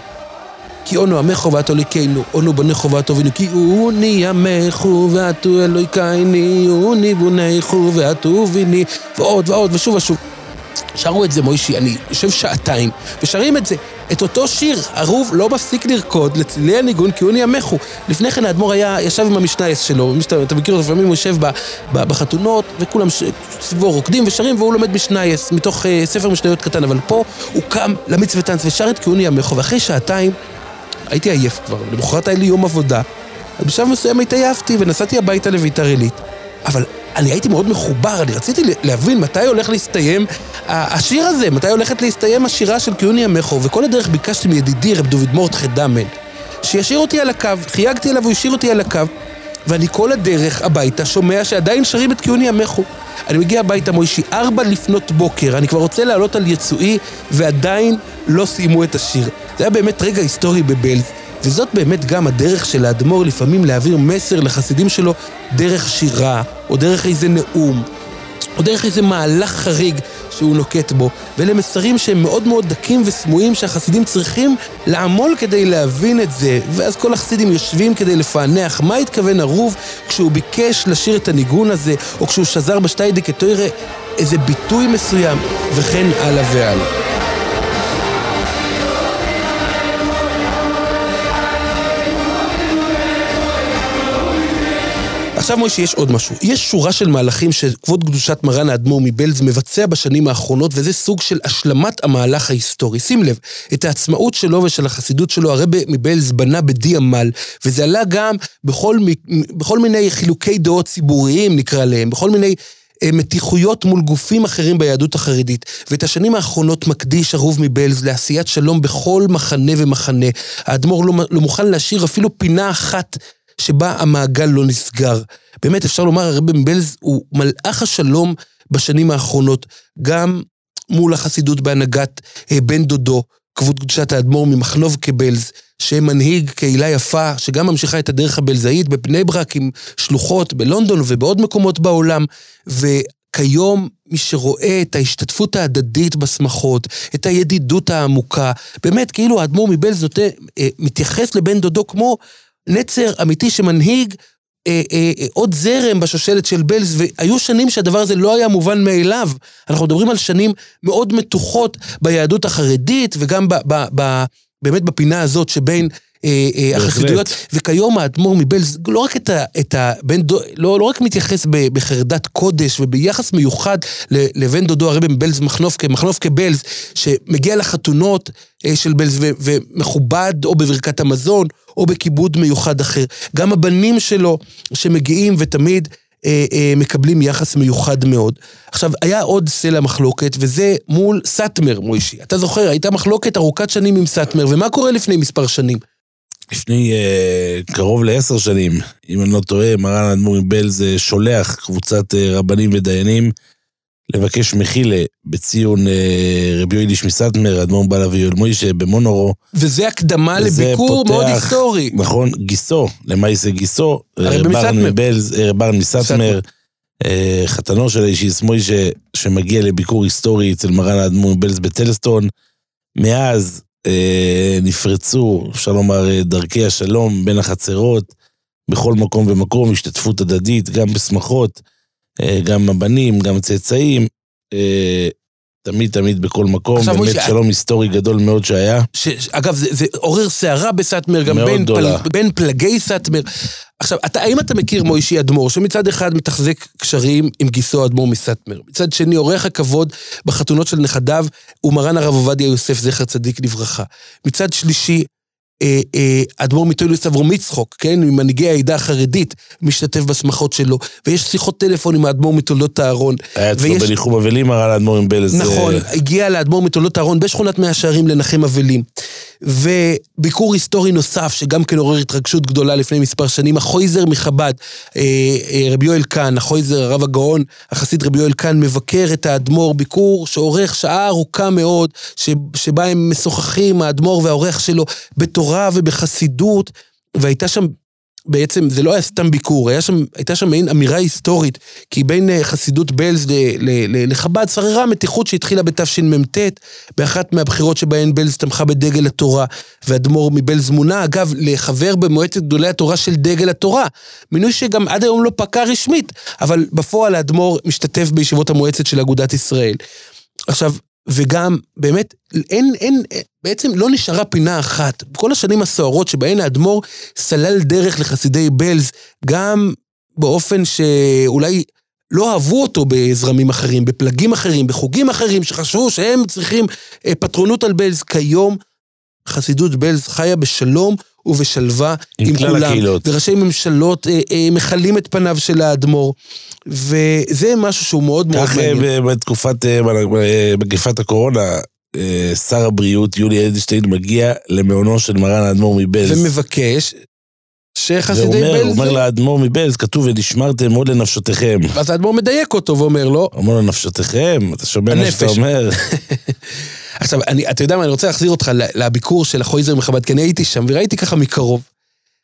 S2: כי אונו עמךו ועתו אליקנו, אונו בניכו ועתו אבינו, כי אוני עמךו ועתו אלוהיקייני, אוני בוניכו ועתו אביני, ועוד ועוד ושוב ושוב. שרו את זה מוישי, אני יושב שעתיים, ושרים את זה. את אותו שיר, ערוב לא מפסיק לרקוד לצלילי הניגון כי אוני עמךו. לפני כן האדמו"ר היה, ישב עם המשנייס שלו, שאתה אתה מכיר אותו, לפעמים הוא יושב ב, ב, בחתונות, וכולם ש- סביבו רוקדים ושרים, והוא לומד משנייס, מתוך uh, ספר משניות קטן, אבל פה הוא קם למיץ וטנץ ושר את כי אוני עמךו, ואחרי שעתיים הייתי עייף כבר, למחרת היה לי יום עבודה. אז בשלב מסוים התעייפתי ונסעתי הביתה לביתר עילית. אבל אני הייתי מאוד מחובר, אני רציתי להבין מתי הולך להסתיים השיר הזה, מתי הולכת להסתיים השירה של קיוני עמךו, וכל הדרך ביקשתי מידידי רב דוד מורדכי דמן, שישאיר אותי על הקו, חייגתי אליו והוא השאיר אותי על הקו, ואני כל הדרך הביתה שומע שעדיין שרים את קיוני עמךו. אני מגיע הביתה מוישי, ארבע לפנות בוקר, אני כבר רוצה לעלות על יצואי, ועדיין לא סיימו את השיר. זה היה באמת רגע היסטורי בבלז, וזאת באמת גם הדרך של האדמו"ר לפעמים להעביר מסר לחסידים שלו דרך שירה, או דרך איזה נאום, או דרך איזה מהלך חריג שהוא נוקט בו, ואלה מסרים שהם מאוד מאוד דקים וסמויים שהחסידים צריכים לעמול כדי להבין את זה, ואז כל החסידים יושבים כדי לפענח מה התכוון ערוב כשהוא ביקש לשיר את הניגון הזה, או כשהוא שזר בשטיידי כתוירה איזה ביטוי מסוים, וכן הלאה והלאה. עכשיו מוישי, יש עוד משהו. יש שורה של מהלכים שכבוד קדושת מרן האדמו"ר מבלז מבצע בשנים האחרונות, וזה סוג של השלמת המהלך ההיסטורי. שים לב, את העצמאות שלו ושל החסידות שלו, הרב מבלז בנה בדי עמל, וזה עלה גם בכל, בכל מיני חילוקי דעות ציבוריים, נקרא להם, בכל מיני... אה, מתיחויות מול גופים אחרים ביהדות החרדית, ואת השנים האחרונות מקדיש הרוב מבלז לעשיית שלום בכל מחנה ומחנה. האדמו"ר לא, לא מוכן להשאיר אפילו פינה אחת שבה המעגל לא נסגר. באמת, אפשר לומר, הרבי מבלז הוא מלאך השלום בשנים האחרונות, גם מול החסידות בהנהגת אה, בן דודו, כבוד קדושת האדמו"ר ממחנוב כבלז, שמנהיג קהילה יפה, שגם ממשיכה את הדרך הבלזאית בבני ברק עם שלוחות בלונדון ובעוד מקומות בעולם, וכיום מי שרואה את ההשתתפות ההדדית בשמחות, את הידידות העמוקה, באמת כאילו האדמו"ר מבלז נותן, אה, מתייחס לבן דודו כמו נצר אמיתי שמנהיג אה, אה, אה, עוד זרם בשושלת של בלז, והיו שנים שהדבר הזה לא היה מובן מאליו. אנחנו מדברים על שנים מאוד מתוחות ביהדות החרדית, וגם ב, ב, ב, באמת בפינה הזאת שבין. החסידויות, וכיום האדמו"ר מבלז לא רק את ה... את ה בן דו, לא, לא רק מתייחס ב, בחרדת קודש וביחס מיוחד ל- לבן דודו הרבי מבלז מחנופקה, מחנופקה בלז, שמגיע לחתונות אה, של בלז ו, ומכובד או בברכת המזון או בכיבוד מיוחד אחר. גם הבנים שלו שמגיעים ותמיד אה, אה, מקבלים יחס מיוחד מאוד. עכשיו, היה עוד סלע מחלוקת, וזה מול סאטמר, מוישי. אתה זוכר, הייתה מחלוקת ארוכת שנים עם סאטמר, ומה קורה לפני מספר שנים?
S3: לפני אה, קרוב לעשר שנים, אם אני לא טועה, מרן האדמו"ר מבלז אה, שולח קבוצת אה, רבנים ודיינים לבקש מחילה בציון אה, רבי יוידיש מסטמר, אדמו"ר בעל אבי יואל מוישה במונורו.
S2: וזה הקדמה
S3: וזה
S2: לביקור
S3: פותח-
S2: מאוד היסטורי.
S3: נכון, גיסו, למעשה גיסו, ברן
S2: מסטמר.
S3: מבלז, ברן מסטמר, אה, חתנו של האישיס מוישה, שמגיע לביקור היסטורי אצל מרן האדמו"ר מבלז בטלסטון. מאז נפרצו, אפשר לומר, אה, דרכי השלום בין החצרות, בכל מקום ומקום, השתתפות הדדית, גם בשמחות, אה, גם הבנים, גם צאצאים, אה, תמיד תמיד בכל מקום, באמת
S2: מוישה,
S3: שלום היסטורי גדול מאוד שהיה.
S2: ש, ש- אגב, זה, זה עורר סערה בסאטמר, גם בין,
S3: גדולה.
S2: בין פלגי סאטמר. עכשיו, אתה, האם אתה מכיר מוישי אדמו"ר, שמצד אחד מתחזק קשרים עם גיסו אדמו"ר מסאטמר, מצד שני עורך הכבוד בחתונות של נכדיו הוא מרן הרב עובדיה יוסף, זכר צדיק לברכה. מצד שלישי, אדמו"ר מטוילוס אברום יצחוק, כן, ממנהיגי העדה החרדית, משתתף בשמחות שלו, ויש שיחות טלפון עם האדמו"ר מתולדות אהרון.
S3: היה אצלו
S2: ויש-
S3: בניחום אבלים מרן האדמו"ר מבלז.
S2: נכון,
S3: אה,
S2: הגיע לאדמו"ר מתולדות אהרון בשכונת מאה שערים לנחם אבלים. וביקור היסטורי נוסף, שגם כן עורר התרגשות גדולה לפני מספר שנים, החויזר מחב"ד, אה, אה, רבי יואל קאן, החויזר, הרב הגאון, החסיד רבי יואל קאן, מבקר את האדמו"ר, ביקור שאורך שעה ארוכה מאוד, שבה הם משוחחים, האדמו"ר והאורח שלו, בתורה ובחסידות, והייתה שם... בעצם זה לא היה סתם ביקור, היה שם, הייתה שם מעין אמירה היסטורית, כי בין אה, חסידות בלז לחב"ד שררה מתיחות שהתחילה בתשמ"ט, באחת מהבחירות שבהן בלז תמכה בדגל התורה, ואדמו"ר מבלז מונה, אגב, לחבר במועצת גדולי התורה של דגל התורה. מינוי שגם עד היום לא פקע רשמית, אבל בפועל האדמו"ר משתתף בישיבות המועצת של אגודת ישראל. עכשיו, וגם, באמת, אין, אין, בעצם לא נשארה פינה אחת. כל השנים הסוערות שבהן האדמו"ר סלל דרך לחסידי בלז, גם באופן שאולי לא אהבו אותו בזרמים אחרים, בפלגים אחרים, בחוגים אחרים, שחשבו שהם צריכים אה, פטרונות על בלז. כיום חסידות בלז חיה בשלום ובשלווה
S3: עם
S2: עם, כולם.
S3: הקהילות.
S2: וראשי ממשלות אה, אה, מכלים את פניו של האדמו"ר. וזה משהו שהוא מאוד מאוד
S3: כך אה,
S2: מעניין.
S3: בתקופת, אה, אה, מגפת הקורונה, שר הבריאות יולי אדלשטיין מגיע למעונו של מרן האדמו"ר מבלז.
S2: ומבקש שחסידי
S3: ואומר,
S2: בלז...
S3: אומר לאדמו"ר מבלז, כתוב, ונשמרתם מאוד לנפשותיכם.
S2: ואז האדמו"ר מדייק אותו ואומר לו,
S3: אומר לו, נפשותיכם? אתה שומע מה שאתה. אומר? <laughs>
S2: עכשיו, אני, אתה יודע מה, אני רוצה להחזיר אותך לביקור של החויזר מחב"ד, כי אני הייתי שם וראיתי ככה מקרוב.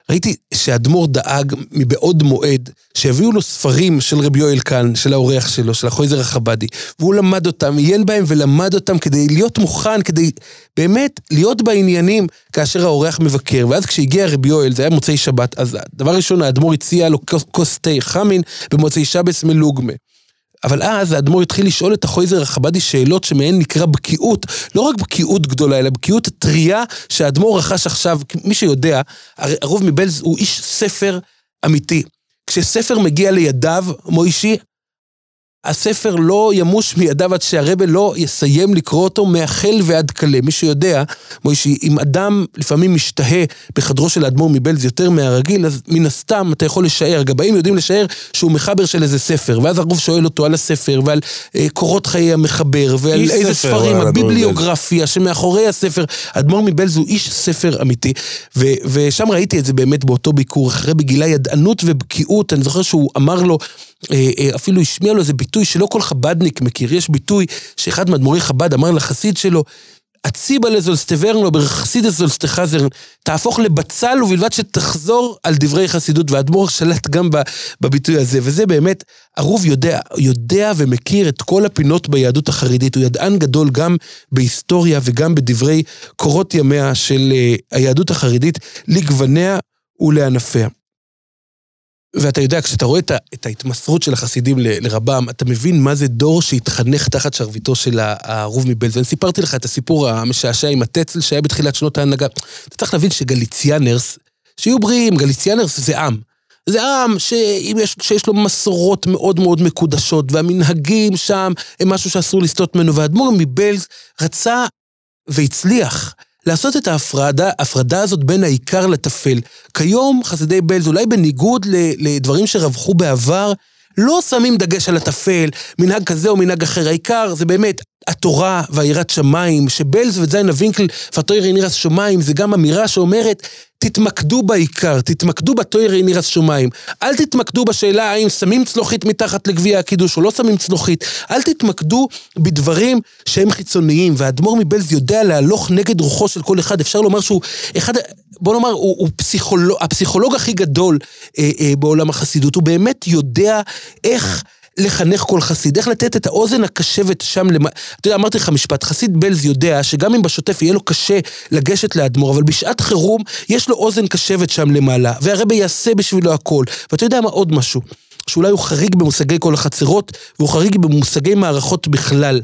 S2: ראיתי שאדמו"ר דאג מבעוד מועד שיביאו לו ספרים של רבי יואל קאן, של האורח שלו, של החויזר החב"די, והוא למד אותם, עיין בהם ולמד אותם כדי להיות מוכן, כדי באמת להיות בעניינים כאשר האורח מבקר. ואז כשהגיע רבי יואל, זה היה מוצאי שבת, אז דבר ראשון, האדמו"ר הציע לו כוס תה חמין במוצאי שבס מלוגמה. אבל אז האדמו"ר התחיל לשאול את החויזר החב"די שאלות שמהן נקרא בקיאות, לא רק בקיאות גדולה, אלא בקיאות טריה שהאדמו"ר רכש עכשיו. מי שיודע, הרוב מבלז הוא איש ספר אמיתי. כשספר מגיע לידיו, מוישי, הספר לא ימוש מידיו עד שהרבה לא יסיים לקרוא אותו מהחל ועד כלה. מי שיודע, מוישי, אם אדם לפעמים משתהה בחדרו של האדמו"ר מבלז יותר מהרגיל, אז מן הסתם אתה יכול לשער, הגבאים יודעים לשער שהוא מחבר של איזה ספר, ואז הרוב שואל אותו על הספר ועל אה, קורות חיי המחבר, ועל איזה
S3: ספר,
S2: ספרים,
S3: האדמו"ר
S2: הביבליוגרפיה שמאחורי הספר. האדמו"ר מבלז הוא איש ספר אמיתי, ו- ושם ראיתי את זה באמת באותו ביקור, אחרי בגילה ידענות ובקיאות, אני זוכר שהוא אמר לו, אפילו השמיע לו איזה ביטוי שלא כל חבדניק מכיר, יש ביטוי שאחד מאדמו"רי חב"ד אמר לחסיד שלו, הציבה לזולסטברנו בחסידס זולסטחזרן, תהפוך לבצל ובלבד שתחזור על דברי חסידות, והאדמו"ר שלט גם בביטוי הזה, וזה באמת, הרוב יודע, יודע ומכיר את כל הפינות ביהדות החרדית, הוא ידען גדול גם בהיסטוריה וגם בדברי קורות ימיה של אה, היהדות החרדית לגווניה ולענפיה. ואתה יודע, כשאתה רואה את, ההתמסרות של החסידים לרבם, אתה מבין מה זה דור שהתחנך תחת שרביטו של ה- הערוב מבלז. ואני סיפרתי לך את הסיפור המשעשע עם הטצל שהיה בתחילת שנות ההנהגה. אתה צריך להבין שגליציאנרס, שיהיו בריאים, גליציאנרס זה עם. זה עם שאם יש, שיש לו מסורות מאוד מאוד מקודשות, והמנהגים שם הם משהו שאסור לסטות ממנו, והאדמו"ר מבלז רצה והצליח לעשות את ההפרדה, ההפרדה הזאת בין העיקר לטפל. כיום חסידי בלז, אולי בניגוד לדברים שרווחו בעבר, לא שמים דגש על הטפל, מנהג כזה או מנהג אחר. העיקר זה באמת התורה והיראת שמיים, שבלז וזיינה וינקל והטוירי נירס שמיים, זה גם אמירה שאומרת, תתמקדו בעיקר, תתמקדו בטוירי נירס שמיים. אל תתמקדו בשאלה האם שמים צלוחית מתחת לגביע הקידוש או לא שמים צלוחית. אל תתמקדו בדברים שהם חיצוניים, והאדמו"ר מבלז יודע להלוך נגד רוחו של כל אחד. אפשר לומר שהוא אחד, בוא נאמר, הוא, הוא פסיכולוג, הפסיכולוג הכי גדול אה, אה, בעולם החסידות. הוא באמת יודע איך... לחנך כל חסיד, איך לתת את האוזן הקשבת שם למ... אתה יודע, אמרתי לך משפט, חסיד בלז יודע שגם אם בשוטף יהיה לו קשה לגשת לאדמו"ר, אבל בשעת חירום יש לו אוזן קשבת שם למעלה, והרבה יעשה בשבילו הכל. ואתה יודע מה עוד משהו? שאולי הוא חריג במושגי כל החצרות, והוא חריג במושגי מערכות בכלל.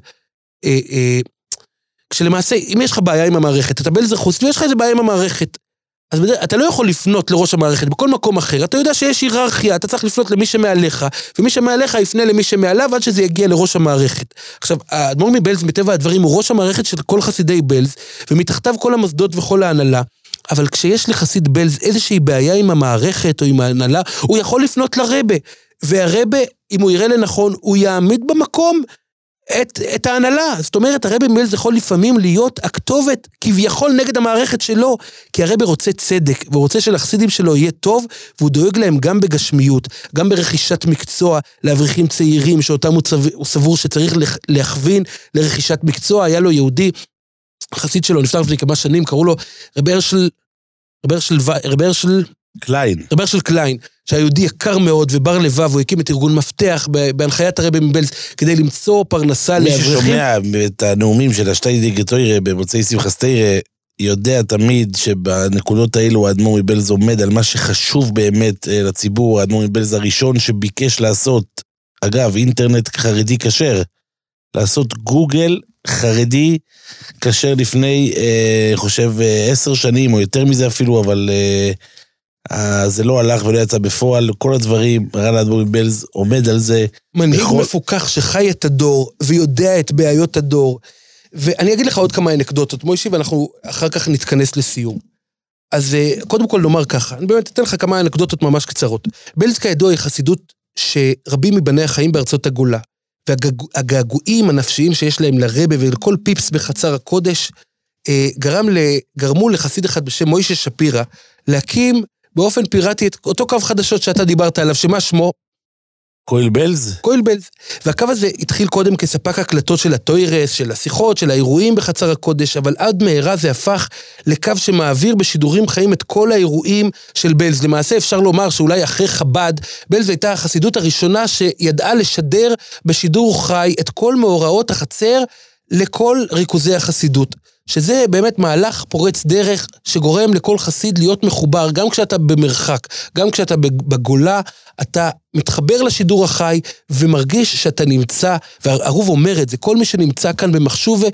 S2: אה, אה, כשלמעשה, אם יש לך בעיה עם המערכת, אתה בלזר חוץ, ויש לך איזה בעיה עם המערכת. אז אתה לא יכול לפנות לראש המערכת בכל מקום אחר, אתה יודע שיש היררכיה, אתה צריך לפנות למי שמעליך, ומי שמעליך יפנה למי שמעליו עד שזה יגיע לראש המערכת. עכשיו, האדמו"ר מבלז, מטבע הדברים, הוא ראש המערכת של כל חסידי בלז, ומתחתיו כל המוסדות וכל ההנהלה. אבל כשיש לחסיד בלז איזושהי בעיה עם המערכת או עם ההנהלה, הוא יכול לפנות לרבה. והרבה, אם הוא יראה לנכון, הוא יעמיד במקום את, את ההנהלה. זאת אומרת, הרבי מלז יכול לפעמים להיות הכתובת כביכול נגד המערכת שלו, כי הרבי רוצה צדק, ורוצה שלחסידים שלו יהיה טוב, והוא דואג להם גם בגשמיות, גם ברכישת מקצוע לאברכים צעירים, שאותם הוא, צו, הוא סבור שצריך להכווין לרכישת מקצוע. היה לו יהודי, חסיד שלו, נפטר לפני כמה שנים, קראו לו רבי הרשל, רבי הרשל, רבי הרשל,
S3: קליין.
S2: רבי הרשל קליין, שהיה יהודי יקר מאוד ובר לבב, הוא הקים את ארגון מפתח בהנחיית הרבי מבלז, כדי למצוא פרנסה
S3: מי
S2: לאברכים.
S3: ששומע את הנאומים של ה שטייעדיגע תורה במוצאי שמחת תורה, יודע תמיד שבנקודות האלו האדמו"ר מבלז עומד על מה שחשוב באמת אה, לציבור. האדמו"ר מבלז הראשון שביקש לעשות, אגב, אינטרנט חרדי כשר, לעשות גוגל חרדי כשר לפני, אה, חושב, אה, עשר שנים או יותר מזה אפילו, אבל אה, זה לא הלך ולא יצא בפועל. כל הדברים, רן האדמו"ר מבלז עומד על זה.
S2: מנהיג
S3: בכל-
S2: מפוכח שחי את הדור ויודע את בעיות הדור. ואני אגיד לך עוד כמה אנקדוטות, מוישי, ואנחנו אחר כך נתכנס לסיום. אז אה, קודם כל נאמר ככה, אני באמת אתן לך כמה אנקדוטות ממש קצרות. בלז כידוע היא חסידות שרבים מבניה חיים בארצות הגולה. והגעגועים הנפשיים שיש להם לרבה ולכל פיפס בחצר הקודש, אה, גרם ל, גרמו לחסיד אחד בשם מוישה שפירא להקים באופן פיראטי את אותו קו חדשות שאתה דיברת עליו, שמה שמו?
S3: קויל בלז?
S2: קויל בלז. והקו הזה התחיל קודם כספק הקלטות של הטוירס, של השיחות, של האירועים בחצר הקודש, אבל עד מהרה זה הפך לקו שמעביר בשידורים חיים את כל האירועים של בלז. למעשה אפשר לומר שאולי אחרי חב"ד, בלז הייתה החסידות הראשונה שידעה לשדר בשידור חי את כל מאורעות החצר לכל ריכוזי החסידות. שזה באמת מהלך פורץ דרך שגורם לכל חסיד להיות מחובר, גם כשאתה במרחק, גם כשאתה בגולה, אתה מתחבר לשידור החי ומרגיש שאתה נמצא, והערוב אומר את זה, כל מי שנמצא כאן במחשובה,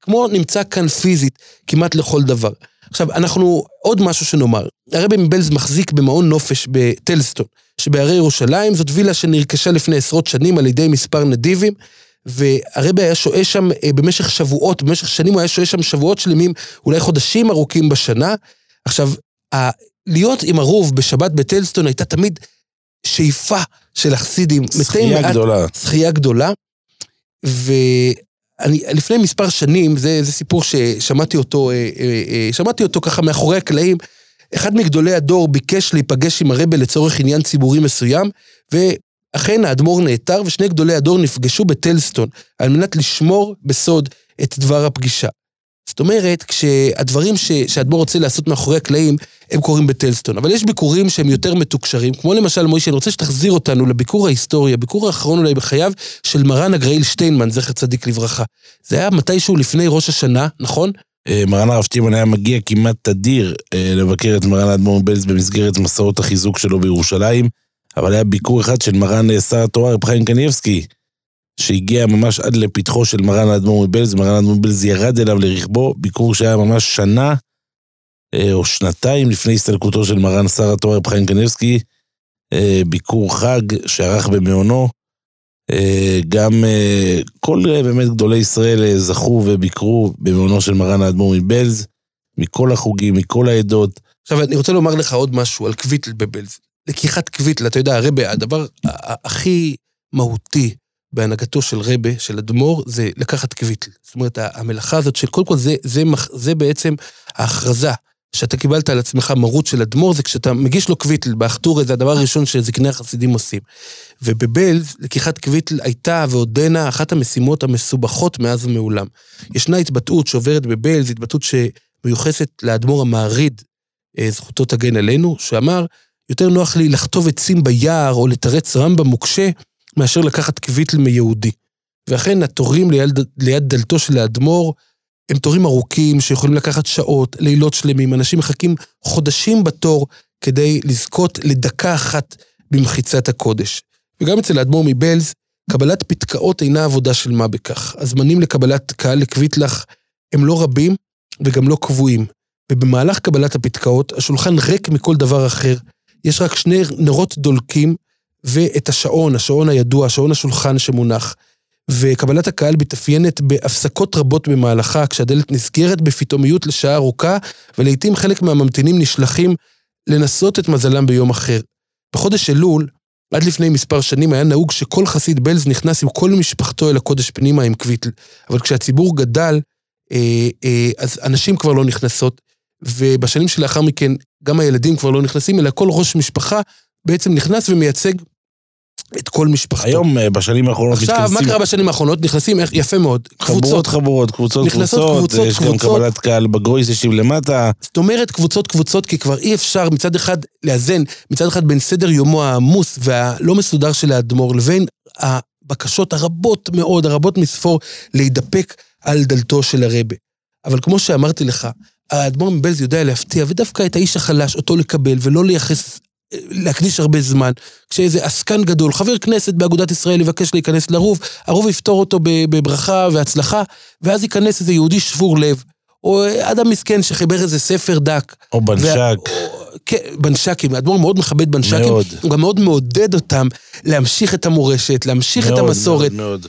S2: כמו נמצא כאן פיזית, כמעט לכל דבר. עכשיו, אנחנו, עוד משהו שנאמר, הרבי מבלז מחזיק במעון נופש בטלסטון, שבהרי ירושלים, זאת וילה שנרכשה לפני עשרות שנים על ידי מספר נדיבים, והרבי היה שוהה שם אה, במשך שבועות, במשך שנים הוא היה שוהה שם שבועות שלמים, אולי חודשים ארוכים בשנה. עכשיו, ה- להיות עם הרוב בשבת בטלסטון הייתה תמיד שאיפה של החסידים.
S3: זכייה
S2: מעט-
S3: גדולה.
S2: זכייה גדולה. ואני, לפני מספר שנים, זה, זה סיפור ששמעתי אותו, אה, אה, שמעתי אותו ככה מאחורי הקלעים. אחד מגדולי הדור ביקש להיפגש עם הרבה לצורך עניין ציבורי מסוים, ואכן האדמו"ר נעתר, ושני גדולי הדור נפגשו בטלסטון, על מנת לשמור בסוד את דבר הפגישה. זאת אומרת, כשהדברים שהאדמו"ר רוצה לעשות מאחורי הקלעים, הם קורים בטלסטון. אבל יש ביקורים שהם יותר מתוקשרים, כמו למשל, מוישה, אני רוצה שתחזיר אותנו לביקור ההיסטורי, הביקור האחרון אולי בחייו של מרן הגראיל שטיינמן, זכר צדיק לברכה. זה היה מתישהו לפני ראש השנה, נכון?
S3: אה, מרן הרב שטימן היה מגיע כמעט תדיר אה, לבקר את מרן האדמו"ר מבלז במסגרת מסעות החיזוק שלו בירושלים. אבל היה ביקור אחד של מרן אה, שר התורה, רב חיים קניבסקי, שהגיע ממש עד לפתחו של מרן האדמו"ר מבלז, מרן האדמו"ר מבלז ירד אליו לרכבו, ביקור שהיה ממש שנה אה, או שנתיים לפני הסתלקותו של מרן שר התורה רב חיים קניבסקי, אה, ביקור חג שערך במעונו. אה, גם אה, כל אה, באמת גדולי ישראל אה, זכו וביקרו במעונו של מרן האדמו"ר מבלז, מכל החוגים, מכל העדות.
S2: עכשיו, אני רוצה לומר לך עוד משהו על קוויטל בבלז. לקיחת קוויטל, אתה יודע, הרבה, הדבר הכי מהותי בהנהגתו של רבה, של אדמו"ר, זה לקחת קוויטל. זאת אומרת, המלאכה הזאת של, קודם כל, זה, זה, מח- זה בעצם ההכרזה שאתה קיבלת על עצמך מרות של אדמו"ר, זה כשאתה מגיש לו קוויטל, בהכתרה, זה הדבר הראשון שזקני החסידים עושים. ובבלז, לקיחת קוויטל הייתה ועודנה אחת המשימות המסובכות מאז ומעולם. ישנה התבטאות שעוברת בבלז, התבטאות שמיוחסת לאדמו"ר המעריד, אה, זכותו תגן עלינו, שאמר, יותר נוח לי לחטוב עצים ביער או לתרץ רמב"ם מוקשה, מאשר לקחת קוויטל מיהודי. ואכן, התורים ליד, ליד דלתו של האדמו"ר הם תורים ארוכים שיכולים לקחת שעות, לילות שלמים. אנשים מחכים חודשים בתור כדי לזכות לדקה אחת במחיצת הקודש. וגם אצל האדמו"ר מבלז, קבלת פתקאות אינה עבודה של מה בכך. הזמנים לקבלת קהל לקוויטלח הם לא רבים וגם לא קבועים. ובמהלך קבלת הפתקאות, השולחן ריק מכל דבר אחר. יש רק שני נרות דולקים ואת השעון, השעון הידוע, שעון השולחן שמונח. וקבלת הקהל מתאפיינת בהפסקות רבות במהלכה, כשהדלת נסגרת בפתאומיות לשעה ארוכה, ולעיתים חלק מהממתינים נשלחים לנסות את מזלם ביום אחר. בחודש אלול, עד לפני מספר שנים היה נהוג שכל חסיד בלז נכנס עם כל משפחתו אל הקודש פנימה עם קוויטל. אבל כשהציבור גדל, אה, אה, אז הנשים כבר לא נכנסות, ובשנים שלאחר מכן גם הילדים כבר לא נכנסים, אלא כל ראש משפחה בעצם נכנס ומייצג את כל משפחתו.
S3: היום, אה, בשנים האחרונות,
S2: עכשיו, מה
S3: מתכנסים
S2: קרה בשנים האחרונות? נכנסים, יפה מאוד,
S3: חבורות
S2: קבוצות.
S3: חבורות, קבוצות
S2: נכנסות
S3: קבוצות,
S2: קבוצות,
S3: יש גם
S2: קבוצות.
S3: קבלת קהל בגרויסשים למטה.
S2: זאת אומרת קבוצות קבוצות, כי כבר אי אפשר מצד אחד לאזן, מצד אחד בין סדר יומו העמוס והלא מסודר של האדמו"ר, לבין הבקשות הרבות מאוד, הרבות מספור, להידפק על דלתו של הרבה. אבל כמו שאמרתי לך, האדמו"ר מבלז יודע להפתיע, ודווקא את האיש החלש, אותו לקבל, ולא לייחס, להקדיש הרבה זמן. כשאיזה עסקן גדול, חבר כנסת באגודת ישראל יבקש להיכנס לרוב, הרוב יפתור אותו בברכה והצלחה, ואז ייכנס איזה יהודי שבור לב, או אדם מסכן שחיבר איזה ספר דק.
S3: או בנשק.
S2: כן, בנשקים, האדמו"ר מאוד מכבד בנשקים,
S3: מאוד.
S2: הוא גם מאוד מעודד אותם להמשיך את המורשת, להמשיך את
S3: מאוד,
S2: המסורת.
S3: מאוד, מאוד.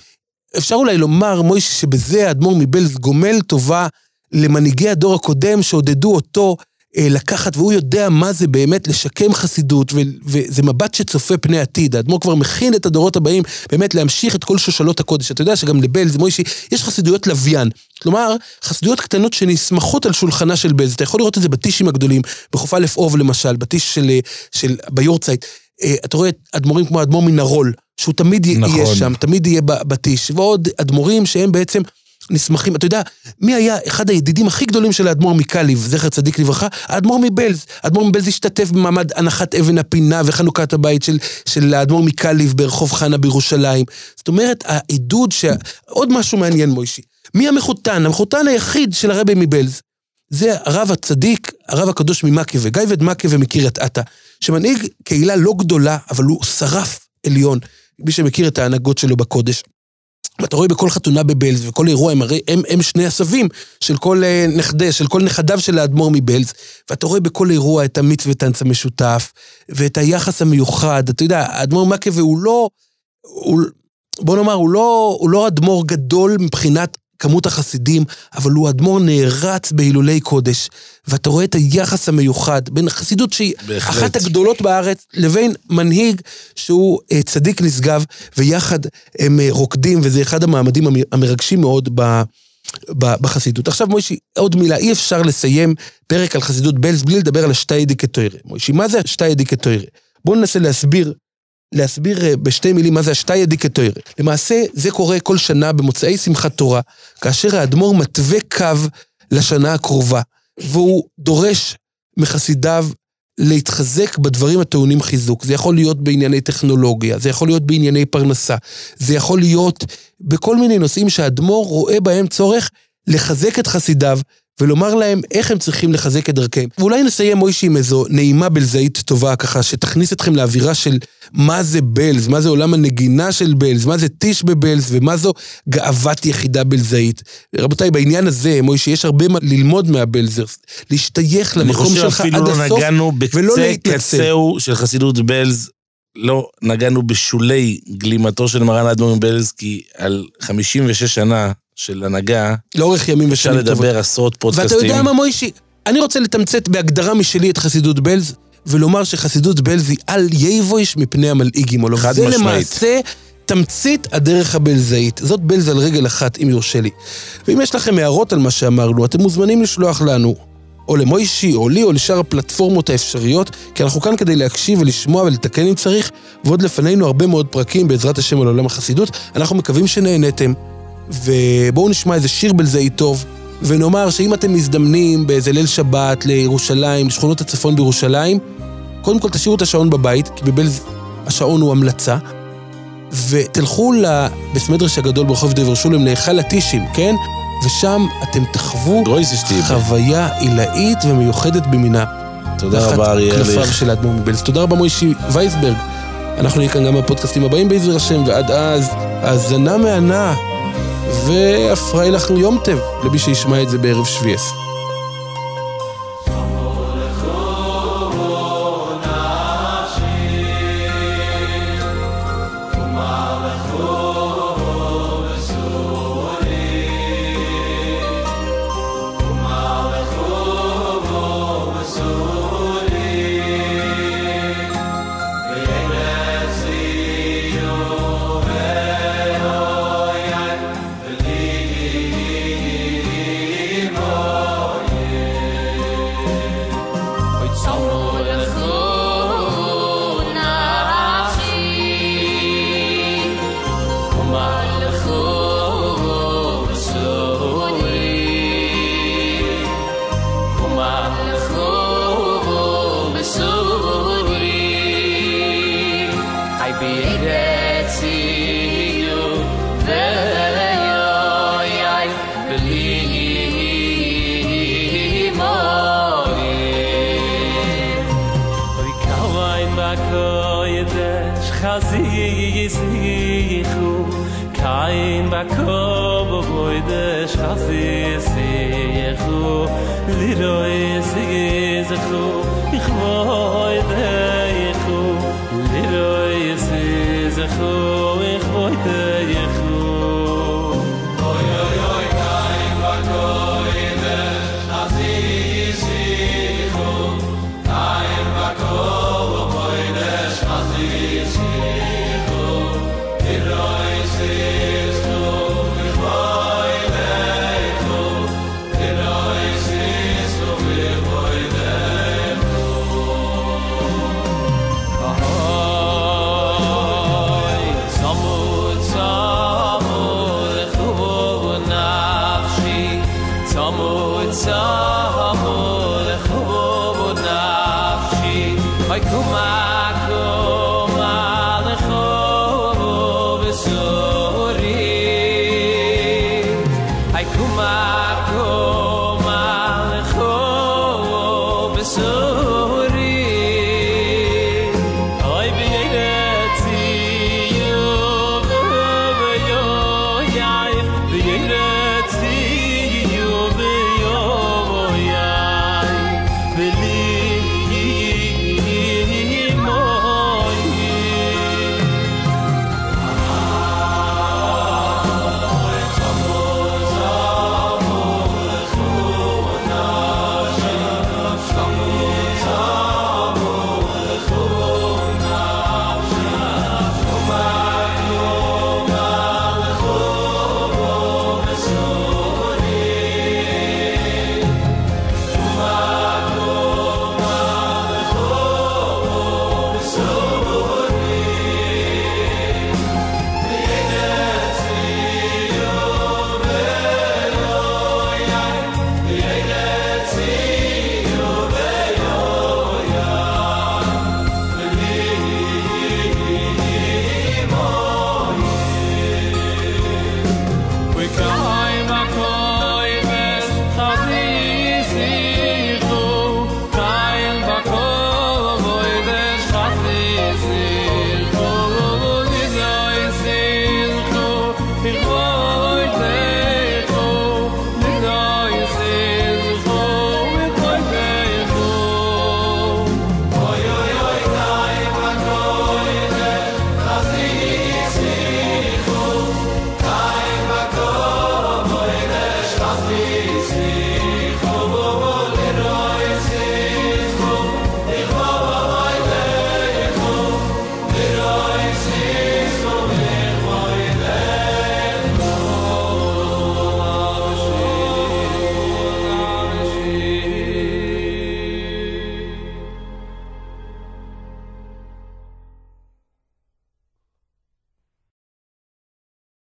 S2: אפשר אולי לומר, מוישה, שבזה האדמו"ר מבלז גומל טובה למנהיגי הדור הקודם שעודדו אותו אה, לקחת, והוא יודע מה זה באמת לשקם חסידות, ו- וזה מבט שצופה פני עתיד. האדמו"ר כבר מכין את הדורות הבאים באמת להמשיך את כל שושלות הקודש. אתה יודע שגם לבלז, מוישי, יש חסידויות לוויין. כלומר, חסידויות קטנות שנסמכות על שולחנה של בלז. אתה יכול לראות את זה בטישים הגדולים, בחוף א' אוב למשל, בטיש של, אה, של ביורצייט. אה, אתה רואה אדמו"רים כמו האדמו"ר מנרול, שהוא תמיד
S3: נכון.
S2: יהיה שם, תמיד יהיה בטיש, ועוד אדמו"רים שהם בעצם נסמכים. אתה יודע, מי היה אחד הידידים הכי גדולים של האדמו"ר מקליב, זכר צדיק לברכה? האדמו"ר מבלז. האדמו"ר מבלז השתתף במעמד הנחת אבן הפינה וחנוכת הבית של, של האדמו"ר מקליב ברחוב חנה בירושלים. זאת אומרת, העידוד ש... עוד משהו מעניין, מוישי. מי המחותן? המחותן היחיד של הרבי מבלז. זה הרב הצדיק, הרב הקדוש ממקווה, גייבד מקווה מקריית אתא, שמנהיג קהילה לא גדולה, אבל הוא שרף עליון. מי שמכיר את ההנהגות שלו בקודש. ואתה רואה בכל חתונה בבלז וכל אירוע, הם הרי הם, הם שני הסבים של כל אה, נכדי, של כל נכדיו של האדמו"ר מבלז, ואתה רואה בכל אירוע את המיץ וטנץ המשותף, ואת היחס המיוחד. אתה יודע, האדמו"ר מקווה הוא לא, הוא, בוא נאמר, הוא לא, הוא לא אדמו"ר גדול מבחינת כמות החסידים, אבל הוא אדמו"ר נערץ בהילולי קודש. ואתה רואה את היחס המיוחד בין חסידות שהיא
S3: בהחלט.
S2: אחת הגדולות בארץ, לבין מנהיג שהוא אה, צדיק נשגב, ויחד הם אה, רוקדים, וזה אחד המעמדים המ- המרגשים מאוד ב... בחסידות. עכשיו מוישי, עוד מילה, אי אפשר לסיים פרק על חסידות בלז בלי לדבר על השתאי דיקטוירה. מוישי, מה זה השתאי דיקטוירה? בואו ננסה להסביר, להסביר אה, בשתי מילים מה זה השתאי דיקטוירה. למעשה, זה קורה כל שנה במוצאי שמחת תורה, כאשר האדמו"ר מתווה קו לשנה הקרובה, והוא דורש מחסידיו להתחזק בדברים הטעונים חיזוק. זה יכול להיות בענייני טכנולוגיה, זה יכול להיות בענייני פרנסה, זה יכול להיות בכל מיני נושאים שהאדמו"ר רואה בהם צורך לחזק את חסידיו ולומר להם איך הם צריכים לחזק את דרכיהם. ואולי נסיים מוישי עם איזו נעימה בלזאית טובה ככה, שתכניס אתכם לאווירה של
S9: מה זה בלז, מה זה עולם הנגינה של בלז, מה זה טיש בבלז ומה זו גאוות יחידה בלזאית. רבותיי, בעניין הזה, מוישה, יש הרבה מה ללמוד מהבלזרס. להשתייך
S3: אני
S9: למקום
S3: חושב
S9: שלך עד
S3: לא
S9: הסוף,
S3: נגענו
S9: ולא
S3: בקצה
S9: להתנצל.
S3: קצהו של חסידות בלז, לא נגענו בשולי גלימתו של מרן האדמו"ר מבלז, כי על 56 שנה של הנהגה,
S9: לאורך ימים
S3: אפשר
S9: ושנים טובות.
S3: לדבר עשרות
S9: ואתה
S3: פודקאסטים.
S9: יודע מה, מוישי? אני רוצה לתמצת בהגדרה משלי את חסידות בלז, ולומר שחסידות בלז היא על יבויש מפני המלעיגים עולו.
S3: חד
S9: זה
S3: משמעית.
S9: למעשה תמצית הדרך הבלזאית. זאת בלז על רגל אחת, אם יורשה לי. ואם יש לכם הערות על מה שאמרנו, אתם מוזמנים לשלוח לנו, או למוישי, או לי, או לשאר הפלטפורמות האפשריות, כי אנחנו כאן כדי להקשיב ולשמוע ולתקן אם צריך, ועוד לפנינו הרבה מאוד פרקים בעזרת השם על עולם החסידות. אנחנו מקווים שנהנתם, ובואו נשמע איזה שיר בלזאי טוב, ונאמר שאם אתם מזדמנים באיזה ליל שבת לירושלים, לשכונות הצפון בירושלים, קודם כל תשאירו את השעון בבית, כי בבלז השעון הוא המלצה, ותלכו לבית מדרש הגדול ברחוב דבר שולם, להיכל הטישים, כן? ושם אתם תחוו. חוויה עילאית ומיוחדת במינה.
S3: תודה
S9: תחת
S3: רבה, אריה
S9: כנפיו
S3: ארליך.
S9: של האדמו"ר מבלז. תודה רבה מוישי וייסברג. אנחנו נהיה כאן גם בפודקאסטים הבאים בעזר השם, ועד אז, האזנה מהנה, והפרעי לך יום טב, למי שישמע את זה בערב שביעס.